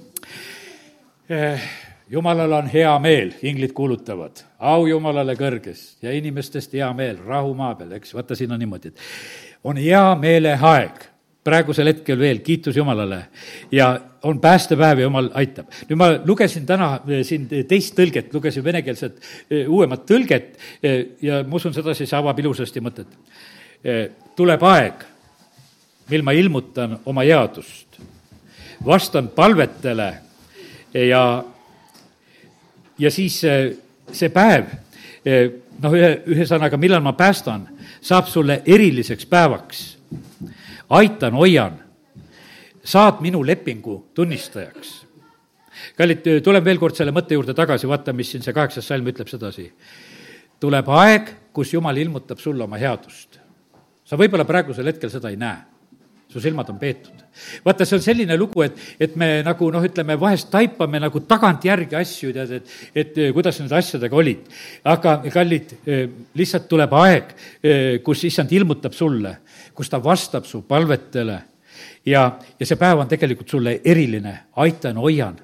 Jumalal on hea meel, inglid kuulutavad, au Jumalale kõrges ja inimestest hea meel, rahu maa peal, eks, vaata, siin on niimoodi, et on hea meeleaeg praegusel hetkel veel, kiitus Jumalale. ja on päästepäev ja Jumal aitab. nüüd ma lugesin täna eh, siin teist tõlget, lugesin venekeelset eh, uuemat tõlget eh, ja ma usun, sedasi see avab ilusasti mõtet. tuleb aeg, mil ma ilmutan oma headust, vastan palvetele ja ja siis äh, see päev, äh, noh, ühe, ühesõnaga, millal ma päästan, saab sulle eriliseks päevaks. aitan, hoian, saad minu lepingu tunnistajaks. kallid, tulen veel kord selle mõtte juurde tagasi, vaata, mis siin see kaheksas salm ütleb sedasi. tuleb aeg, kus Jumal ilmutab sulle oma headust. sa võib-olla praegusel hetkel seda ei näe su silmad on peetud. vaata, see on selline lugu, et, et me nagu noh, ütleme vahest taipame nagu tagantjärgi asju, tead, et, et eh, kuidas nende asjadega olid. aga kallid, eh, lihtsalt tuleb aeg, eh, kus issand ilmutab sulle, kus ta vastab su palvetele ja, ja see päev on tegelikult sulle eriline, aitan, hoian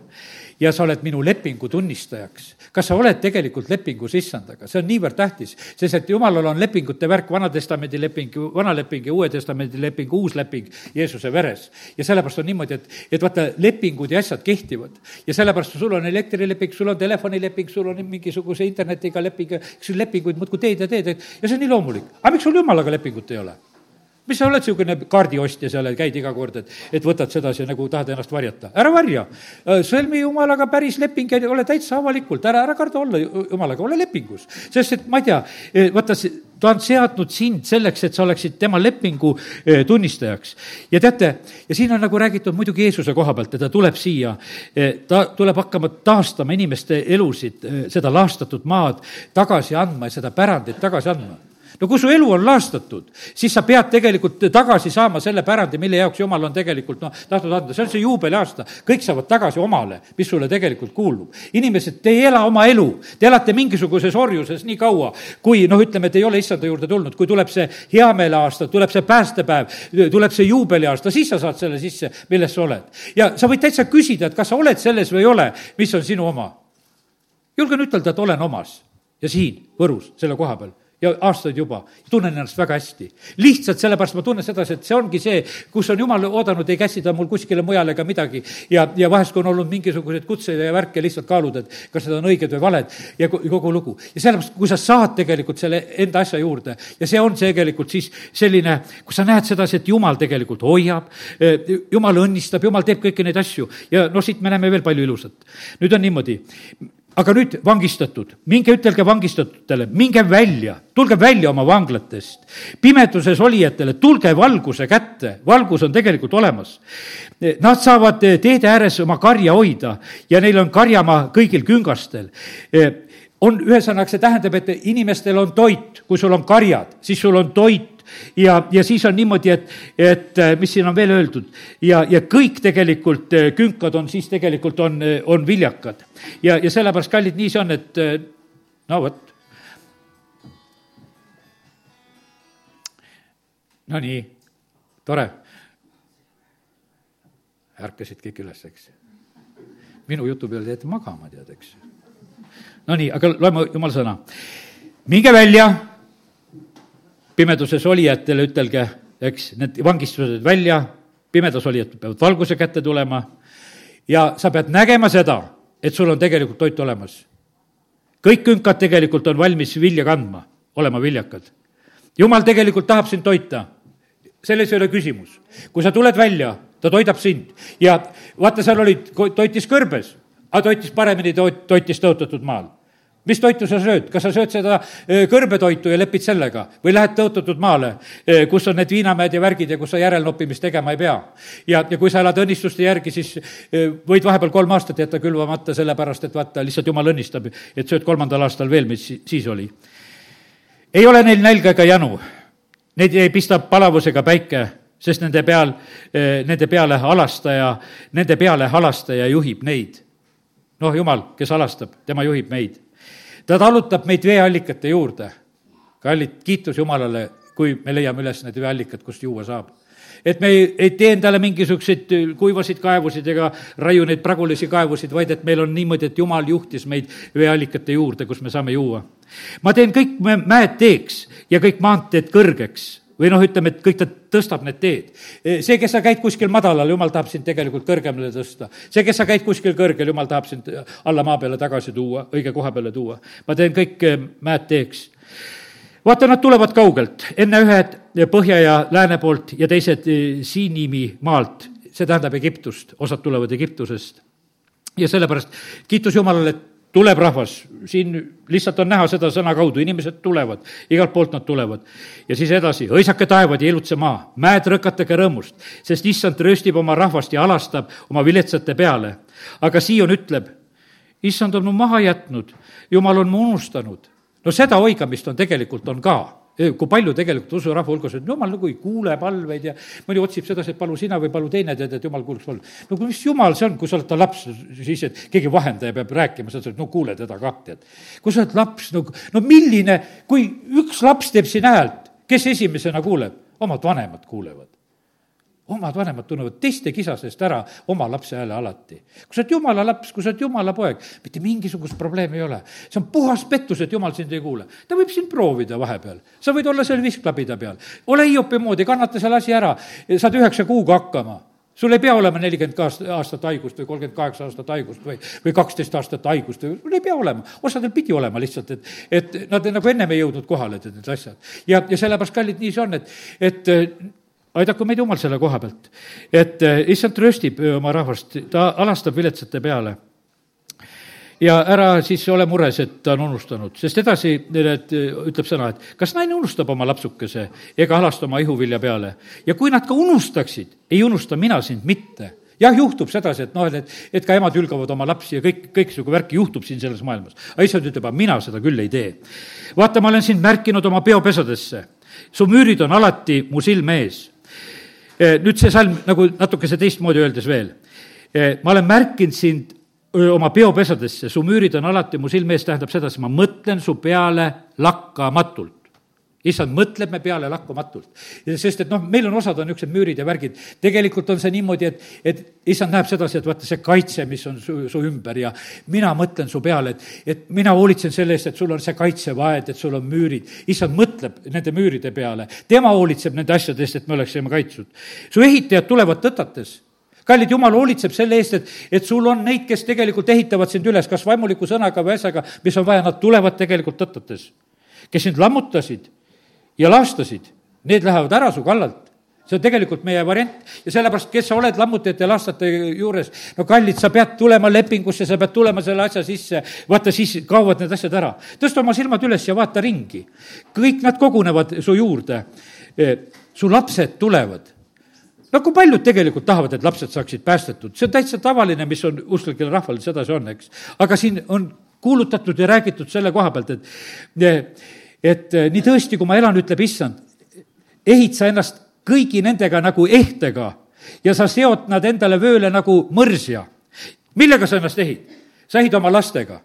ja sa oled minu lepingu tunnistajaks. Kas sa oled tegelikult lepingus issandaga, see on niivõrd tähtis, sest et jumalal on lepingute värk, Vana-testamendi leping, vana leping ja Uue Testamendi leping, uus leping Jeesuse veres. ja sellepärast on niimoodi, et, et vaata, lepingud ja asjad kehtivad. ja sellepärast sul on elektrileping, sul on telefonileping, sul on mingisuguse internetiga leping, eks ju, lepinguid muudkui teed ja teed, ja see on nii loomulik. aga miks sul jumalaga lepingut ei ole? Mis sa oled niisugune kaardiostja seal, käid iga kord, et, et võtad sedasi nagu tahad ennast varjata. ära varja. Äh, sõlmi jumalaga päris leping ja ole täitsa avalikult, ära, ära karda olla jumalaga, ole lepingus. sest et ma ei tea, e, vaata, ta on seadnud sind selleks, et sa oleksid tema lepingu e, tunnistajaks. ja teate, ja siin on nagu räägitud muidugi Jeesuse koha pealt, et ta tuleb siia, e, ta tuleb hakkama taastama inimeste elusid, seda laastatud maad tagasi andma ja seda pärandit tagasi andma no kui su elu on laastatud, siis sa pead tegelikult tagasi saama selle pärandi, mille jaoks jumal on tegelikult noh, tahtnud anda, see on see juubeliaasta. kõik saavad tagasi omale, mis sulle tegelikult kuulub. inimesed, te ei ela oma elu, te elate mingisuguses orjuses nii kaua, kui noh, ütleme, et ei ole issanda juurde tulnud, kui tuleb see heameeleaasta, tuleb see päästepäev, tuleb see juubeliaasta, siis sa saad selle sisse, milles sa oled. ja sa võid täitsa küsida, et kas sa oled selles või ei ole, mis on sinu oma. julgen ütelda, et olen omas ja siin Võrus, selle koha peal ja aastaid juba, tunnen ennast väga hästi. lihtsalt sellepärast ma tunnen sedasi, et see ongi see, kus on jumal oodanud, ei käsi ta mul kuskile mujale ega midagi. ja, ja vahest, kui on olnud mingisuguseid kutseid ja värke, lihtsalt kaalud, et kas need on õiged või valed ja kogu lugu. ja sellepärast, kui sa saad tegelikult selle enda asja juurde ja see on tegelikult siis selline, kus sa näed sedasi, et jumal tegelikult hoiab, eh, jumal õnnistab, jumal teeb kõiki neid asju ja noh, siit me näeme veel palju ilusat. nüüd on niimoodi, aga nüüd vangistatud, minge ütelge vangistatutele, minge välja, tulge välja oma vanglatest. pimeduses olijatele, tulge valguse kätte, valgus on tegelikult olemas. Nad saavad teede ääres oma karja hoida ja neil on karjamaa kõigil küngastel. On, ühesõnaga, see tähendab, et inimestel on toit, kui sul on karjad, siis sul on toit ja, ja siis on niimoodi, et, et äh, mis siin on veel öeldud ja, ja kõik tegelikult äh, künkad on siis tegelikult on, äh, on viljakad. ja, ja sellepärast, kallid, nii see on, et no vot. Nonii, tore. ärkasid kõik üles, eks. minu jutu peale jäeti magama, tead, eks. Nonii, aga loeme jumala sõna. minge välja pimeduses olijatele ütelge, eks, need vangistused välja, pimedas olijad peavad valguse kätte tulema ja sa pead nägema seda, et sul on tegelikult toit olemas. kõik künkad tegelikult on valmis vilja kandma, olema viljakad. jumal tegelikult tahab sind toita, selles ei ole küsimus. kui sa tuled välja, ta toidab sind ja vaata, seal olid, toitis kõrbes aga toitis paremini toit, toitis tõotatud maal mis toitu sa sööd, kas sa sööd seda kõrbetoitu ja lepid sellega? Või lähed tõotatud maale, kus on need viinamäed ja värgid ja kus sa järelnoppimist tegema ei pea. ja, ja kui sa elad õnnistuste järgi, siis võid vahepeal kolm aastat jätta külvamata, sellepärast et vaata, lihtsalt jumal õnnistab, et sööd kolmandal aastal veel, mis siis oli. ei ole neil nälga ega janu, neid ei pista palavusega päike, sest nende peal, nende peale halastaja, nende peale halastaja juhib neid. Noh, jumal, kes alastab, tema juhib meid ta talutab meid veeallikate juurde. kallid, kiitus Jumalale, kui me leiame üles need veeallikad, kust juua saab et me ei, ei tee endale mingisuguseid kuivasid kaevusid ega raiu neid pragulisi kaevusid, vaid et meil on niimoodi, et Jumal juhtis meid veeallikate juurde, kus me saame juua. ma teen kõik mäed teeks ja kõik maanteed kõrgeks või noh, ütleme, et kõik ta tõstab need teed. see, kes sa käid kuskil madalal, jumal tahab sind tegelikult kõrgemale tõsta. see, kes sa käid kuskil kõrgel, jumal tahab sind alla maa peale tagasi tuua, õige koha peale tuua. ma teen kõik eh, mäed teeks. vaata, nad tulevad kaugelt, enne ühed põhja ja lääne poolt ja teised eh, Siinimi maalt, see tähendab Egiptust, osad tulevad Egiptusest. ja sellepärast kiitus Jumalale, et tuleb rahvas, siin lihtsalt on näha seda sõna kaudu, inimesed tulevad, igalt poolt nad tulevad. ja siis edasi, hõisake taevad ja ilutse maa, mäed rõkatage rõõmust, sest issand rööstib oma rahvast ja alastab oma viletsate peale. aga Sion ütleb, issand on mu maha jätnud, jumal on mu unustanud. no seda oigamist on tegelikult, on ka kui palju tegelikult usurahva hulgas on, jumal nagu ei kuule palveid ja mõni otsib sedasi, et palu sina või palu teine tead, et jumal kuuleks palve. no mis jumal see on, kui sa oled ta laps, siis, et keegi vahendaja peab rääkima, sa ütled, no kuule teda kah, tead. kui sa oled laps, no, no milline, kui üks laps teeb siin häält, kes esimesena kuuleb? omad vanemad kuulevad omad vanemad tunnevad teiste kisa seest ära oma lapse hääle alati. kui sa oled jumala laps, kui sa oled jumala poeg, mitte mingisugust probleemi ei ole. see on puhas pettus, et jumal sind ei kuule. ta võib sind proovida vahepeal, sa võid olla seal visklapida peal. ole Hiopi moodi, kannata selle asi ära, saad üheksa kuuga hakkama sul ei pea olema nelikümmend aastat haigust või kolmkümmend kaheksa aastat haigust või, või kaksteist aastat haigust või, sul ei pea olema. osadel pidi olema lihtsalt, et, et nad nagu ennem ei jõudnud kohale, tead, need asjad. ja, ja sellepärast, kallid, nii see on, et, et aidaku meid Jumal selle koha pealt. et eh, issand tröstib eh, oma rahvast, ta alastab viletsate peale. ja ära siis ole mures, et ta on unustanud, sest edasi need, eh, ütleb sõna, et kas naine unustab oma lapsukese ega alasta oma ihuvilja peale. ja kui nad ka unustaksid, ei unusta mina sind mitte jah, juhtub sedasi, et noh, et, et ka emad hülgavad oma lapsi ja kõik, kõiksugu värki juhtub siin selles maailmas. aga issand ütleb, aga mina seda küll ei tee. vaata, ma olen sind märkinud oma peopesadesse. su müürid on alati mu silme ees nüüd see salm nagu natukese teistmoodi öeldes veel. Eh, ma olen märkinud sind oma peopesadesse, su müürid on alati mu silme ees, tähendab sedasi, ma mõtlen su peale lakkamatult issand mõtleb me peale lakkamatult. sest et noh, meil on osad on niisugused müürid ja värgid, tegelikult on see niimoodi, et, et issand näeb sedasi, et vaata see kaitse, mis on su, su ümber ja mina mõtlen su peale, et, et mina hoolitsen selle eest, et sul on see kaitsevaed, et sul on müürid. issand mõtleb nende müüride peale, tema hoolitseb nende asjade eest, et me oleksime kaitstud. su ehitajad tulevad tõtates kallid jumal hoolitseb selle eest, et, et sul on neid, kes tegelikult ehitavad sind üles, kas vaimuliku sõnaga või asjaga, mis on vaja, nad tulevad tegelikult tõttates. kes sind lammutasid, ja laastasid, need lähevad ära su kallalt see on tegelikult meie variant ja sellepärast, kes sa oled lammutajate ja laastajate juures, no kallid, sa pead tulema lepingusse, sa pead tulema selle asja sisse, vaata, siis kaovad need asjad ära. tõsta oma silmad üles ja vaata ringi. kõik nad kogunevad su juurde. Eh, su lapsed tulevad. no kui paljud tegelikult tahavad, et lapsed saaksid päästetud, see on täitsa tavaline, mis on usklikel rahval, sedasi on, eks. aga siin on kuulutatud ja räägitud selle koha pealt, et eh, et eh, nii tõesti, kui ma elan, ütleb issand, ehit sa ennast kõigi nendega nagu ehtega ja sa seod nad endale vööle nagu mõrsja. millega sa ennast ehid? sa ehid oma lastega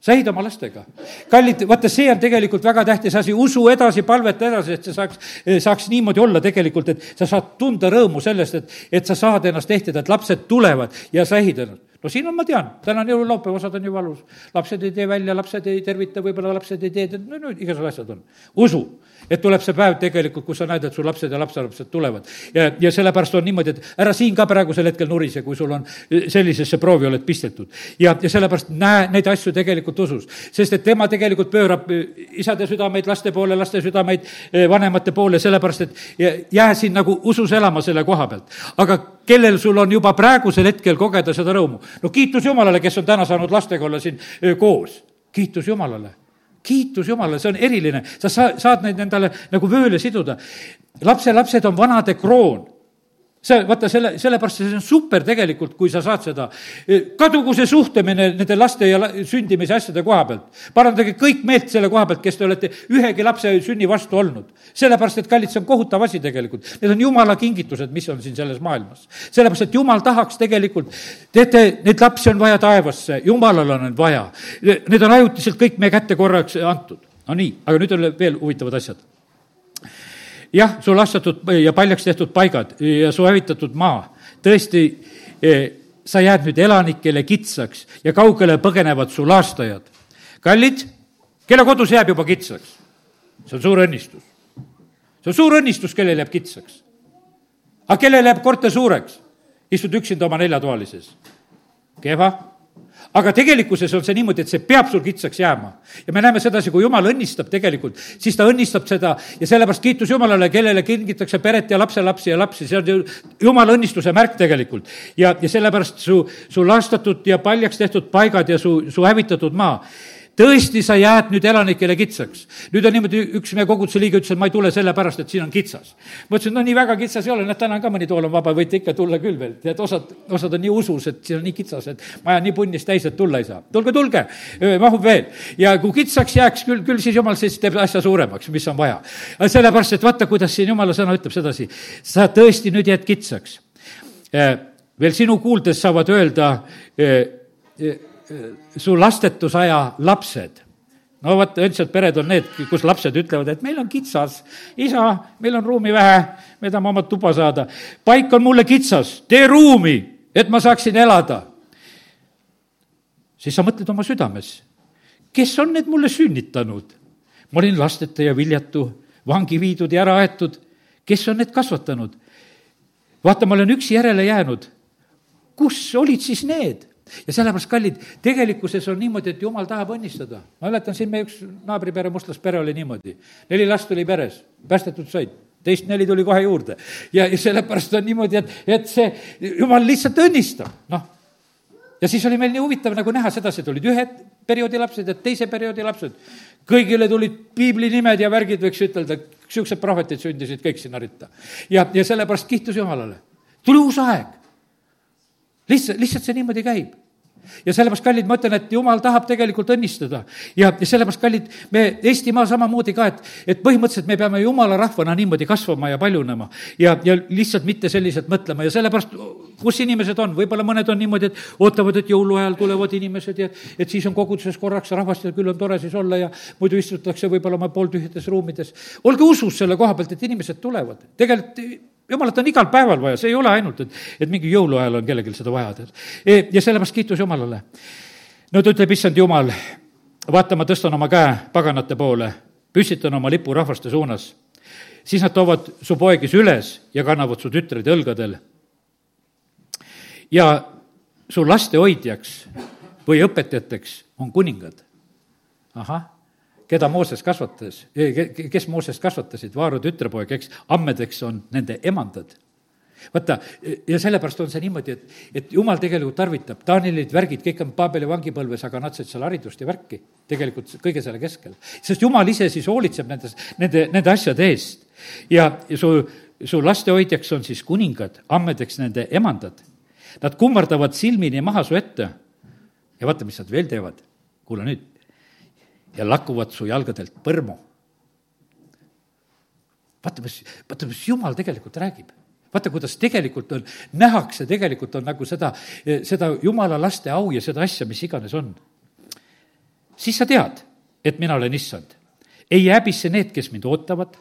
sa ehid oma lastega. kallid, vaata, see on tegelikult väga tähtis asi, usu edasi, palveta edasi, et see saaks, saaks niimoodi olla tegelikult, et sa saad tunda rõõmu sellest, et, et sa saad ennast ehtida, et lapsed tulevad ja sa ehid ennast no siin on, ma tean, täna on jõululaupäev, osad on ju valus. lapsed ei tee välja, lapsed ei tervita, võib-olla lapsed ei tee, no, no igasugused asjad on. usu, et tuleb see päev tegelikult, kus sa näed, et su lapsed ja lapselapsed tulevad. ja, ja sellepärast on niimoodi, et ära siin ka praegusel hetkel nurise, kui sul on sellisesse proovi oled pistetud. ja, ja sellepärast näe neid asju tegelikult usus, sest et tema tegelikult pöörab isade südameid laste poole, laste südameid vanemate poole, sellepärast et jää siin nagu usus elama selle koha pealt. aga kellel sul on juba praegusel hetkel kogeda seda rõõmu, no kiitus Jumalale, kes on täna saanud lastega olla siin koos, kiitus Jumalale kiitus Jumalale, see on eriline, sa saa-, saad neid endale nagu vööle siduda. lapselapsed on vanade kroon see, vaata selle, sellepärast see on super tegelikult, kui sa saad seda. kadugu see suhtlemine nende laste ja sündimise asjade koha pealt. parandage kõik meelt selle koha pealt, kes te olete ühegi lapse sünni vastu olnud. sellepärast, et kallid, see on kohutav asi tegelikult. Need on jumala kingitused, mis on siin selles maailmas. sellepärast, et jumal tahaks tegelikult, teate, neid lapsi on vaja taevasse, jumalal on neid vaja. Need on ajutiselt kõik meie kätte korraks antud. no nii, aga nüüd on veel huvitavad asjad jah, su lastatud ja paljaks tehtud paigad ja su hävitatud maa, tõesti, eh, sa jääd nüüd elanikele kitsaks ja kaugele põgenevad su laastajad. kallid, kelle kodus jääb juba kitsaks? see on suur õnnistus. see on suur õnnistus, kellel jääb kitsaks. aga kellel jääb korter suureks? istud üksinda oma neljatoalises. kehva aga tegelikkuses on see niimoodi, et see peab sul kitsaks jääma. ja me näeme sedasi, kui jumal õnnistab tegelikult, siis ta õnnistab seda ja sellepärast kiitus Jumalale, kellele kingitakse peret ja lapselapsi ja lapsi, see on ju jumala õnnistuse märk tegelikult. ja, ja sellepärast su, su lastatud ja paljaks tehtud paigad ja su, su hävitatud maa tõesti, sa jääd nüüd elanikele kitsaks. nüüd on niimoodi, üks meie koguduse liige ütles, et ma ei tule sellepärast, et siin on kitsas. ma ütlesin, no nii väga kitsas ei ole, näed, täna on ka mõni tool on vaba, võite ikka tulla küll veel. tead, osad, osad on nii usus, et siin on nii kitsas, et maja nii punnis täis, et tulla ei saa. tulge, tulge, mahub veel. ja kui kitsaks jääks küll, küll siis jumal siis teeb asja suuremaks, mis on vaja. sellepärast, et vaata, kuidas siin jumala sõna ütleb sedasi. sa tõesti nüüd jääd kitsaks. veel sinu kuuldes saavad öelda su lastetusaja lapsed no vot, õndsad pered on need, kus lapsed ütlevad, et meil on kitsas. isa, meil on ruumi vähe, me tahame oma tuba saada. paik on mulle kitsas, tee ruumi, et ma saaksin elada. siis sa mõtled oma südames, kes on need mulle sünnitanud? ma olin lasteta ja viljatu, vangi viidud ja ära aetud. kes on need kasvatanud? vaata, ma olen üksi järele jäänud. kus olid siis need? Ja sellepärast, kallid, tegelikkuses on niimoodi, et jumal tahab õnnistada. ma mäletan, siin meie üks naabripere, mustlaspere oli niimoodi. neli last oli peres, päästetud said teist neli tuli kohe juurde. ja, ja sellepärast on niimoodi, et, et see, jumal lihtsalt õnnistab, noh. ja siis oli meil nii huvitav nagu näha sedasi, et olid ühed perioodi lapsed ja teise perioodi lapsed. kõigile tulid piibli nimed ja värgid, võiks ütelda, niisugused prohvetid sündisid kõik sinna ritta. ja, ja sellepärast kihtus Jumalale. tuli uus aeg. Lihtsalt, lihtsalt see niimoodi käib ja sellepärast, kallid, ma ütlen, et jumal tahab tegelikult õnnistada. ja, ja sellepärast, kallid, me Eestimaa samamoodi ka, et, et põhimõtteliselt me peame jumala rahvana niimoodi kasvama ja paljunema. ja, ja lihtsalt mitte selliselt mõtlema ja sellepärast, kus inimesed on, võib-olla mõned on niimoodi, et ootavad, et jõuluajal tulevad inimesed ja et siis on koguduses korraks rahvast ja küll on tore siis olla ja muidu istutakse võib-olla oma pooltühjades ruumides. olge usus selle koha pealt, et inimesed tulevad. tegelikult jumalat on igal päeval vaja, see ei ole ainult, et, et mingi jõuluajal on kellelgi seda vaja, tead. E, ja sellepärast kiitus Jumalale. no ta ütleb, issand Jumal, vaata, ma tõstan oma käe paganate poole, püstitan oma lipu rahvaste suunas. siis nad toovad su poegis üles ja kannavad su tütreid õlgadel. ja su laste hoidjaks või õpetajateks on kuningad. ahah keda Mooses kasvatas, kes Mooses kasvatasid, Vaaro tütrepoeg, eks, ammedeks on nende emandad vaata, ja sellepärast on see niimoodi, et, et jumal tegelikult tarvitab, Taanilid, värgid, kõik on Paabeli vangipõlves, aga nad said seal haridust ja värki tegelikult kõige selle keskel. sest jumal ise siis hoolitseb nendes, nende, nende asjade eest. ja, ja su, su lastehoidjaks on siis kuningad, ammedeks nende emandad. Nad kummardavad silmini maha su ette. ja vaata, mis nad veel teevad. kuula nüüd, ja lakuvad su jalgadelt põrmu. vaata, mis, vaata, mis jumal tegelikult räägib vaata, kuidas tegelikult on, nähakse, tegelikult on nagu seda, seda jumala laste au ja seda asja, mis iganes on. siis sa tead, et mina olen issand. ei häbisse need, kes mind ootavad.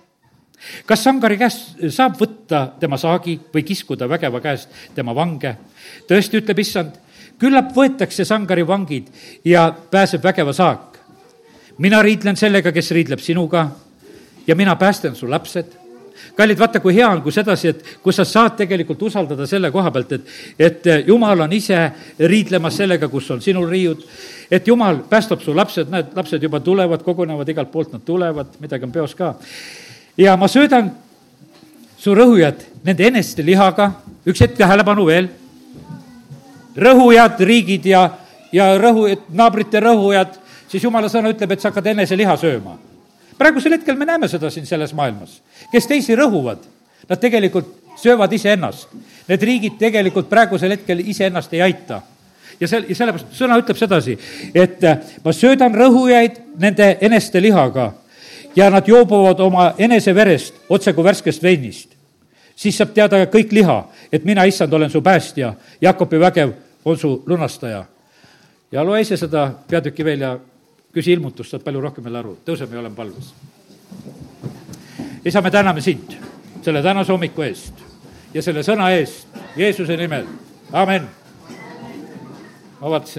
kas sangari käest saab võtta tema saagi või kiskuda vägeva käest tema vange? tõesti, ütleb issand, küllap võetakse sangari vangid ja pääseb vägeva saak mina riidlen sellega, kes riidleb sinuga. Ja mina päästan su lapsed. Kallid, vaata, kui hea on, kui sedasi, et kus sa saad tegelikult usaldada selle koha pealt, et, et jumal on ise riidlemas sellega, kus on sinul riiud, et jumal päästab su lapsed, näed, lapsed juba tulevad, kogunevad igalt poolt, nad tulevad, midagi on peos ka. ja ma söödan su rõhujad nende eneste lihaga, üks hetk tähelepanu veel, rõhujad, riigid ja, ja rõhu, naabrite rõhujad, siis jumala sõna ütleb, et sa hakkad enese liha sööma praegusel hetkel me näeme seda siin selles maailmas. kes teisi rõhuvad, nad tegelikult söövad iseennast. Need riigid tegelikult praegusel hetkel iseennast ei aita ja see, ja sellepärast sõna ütleb sedasi, et äh, ma söödan rõhujaid nende eneste lihaga ja nad joobuvad oma enese verest otse kui värskest veinist. siis saab teada kõik liha, et mina, issand, olen su päästja, Jakobi vägev on su lunastaja. ja loe ise seda peatükki veel ja küsi ilmutust, saad palju rohkem jälle aru, tõuseme ja oleme palves. isa, me täname sind selle tänase hommiku eest ja selle sõna eest Jeesuse nimel, amen. ma vaatasin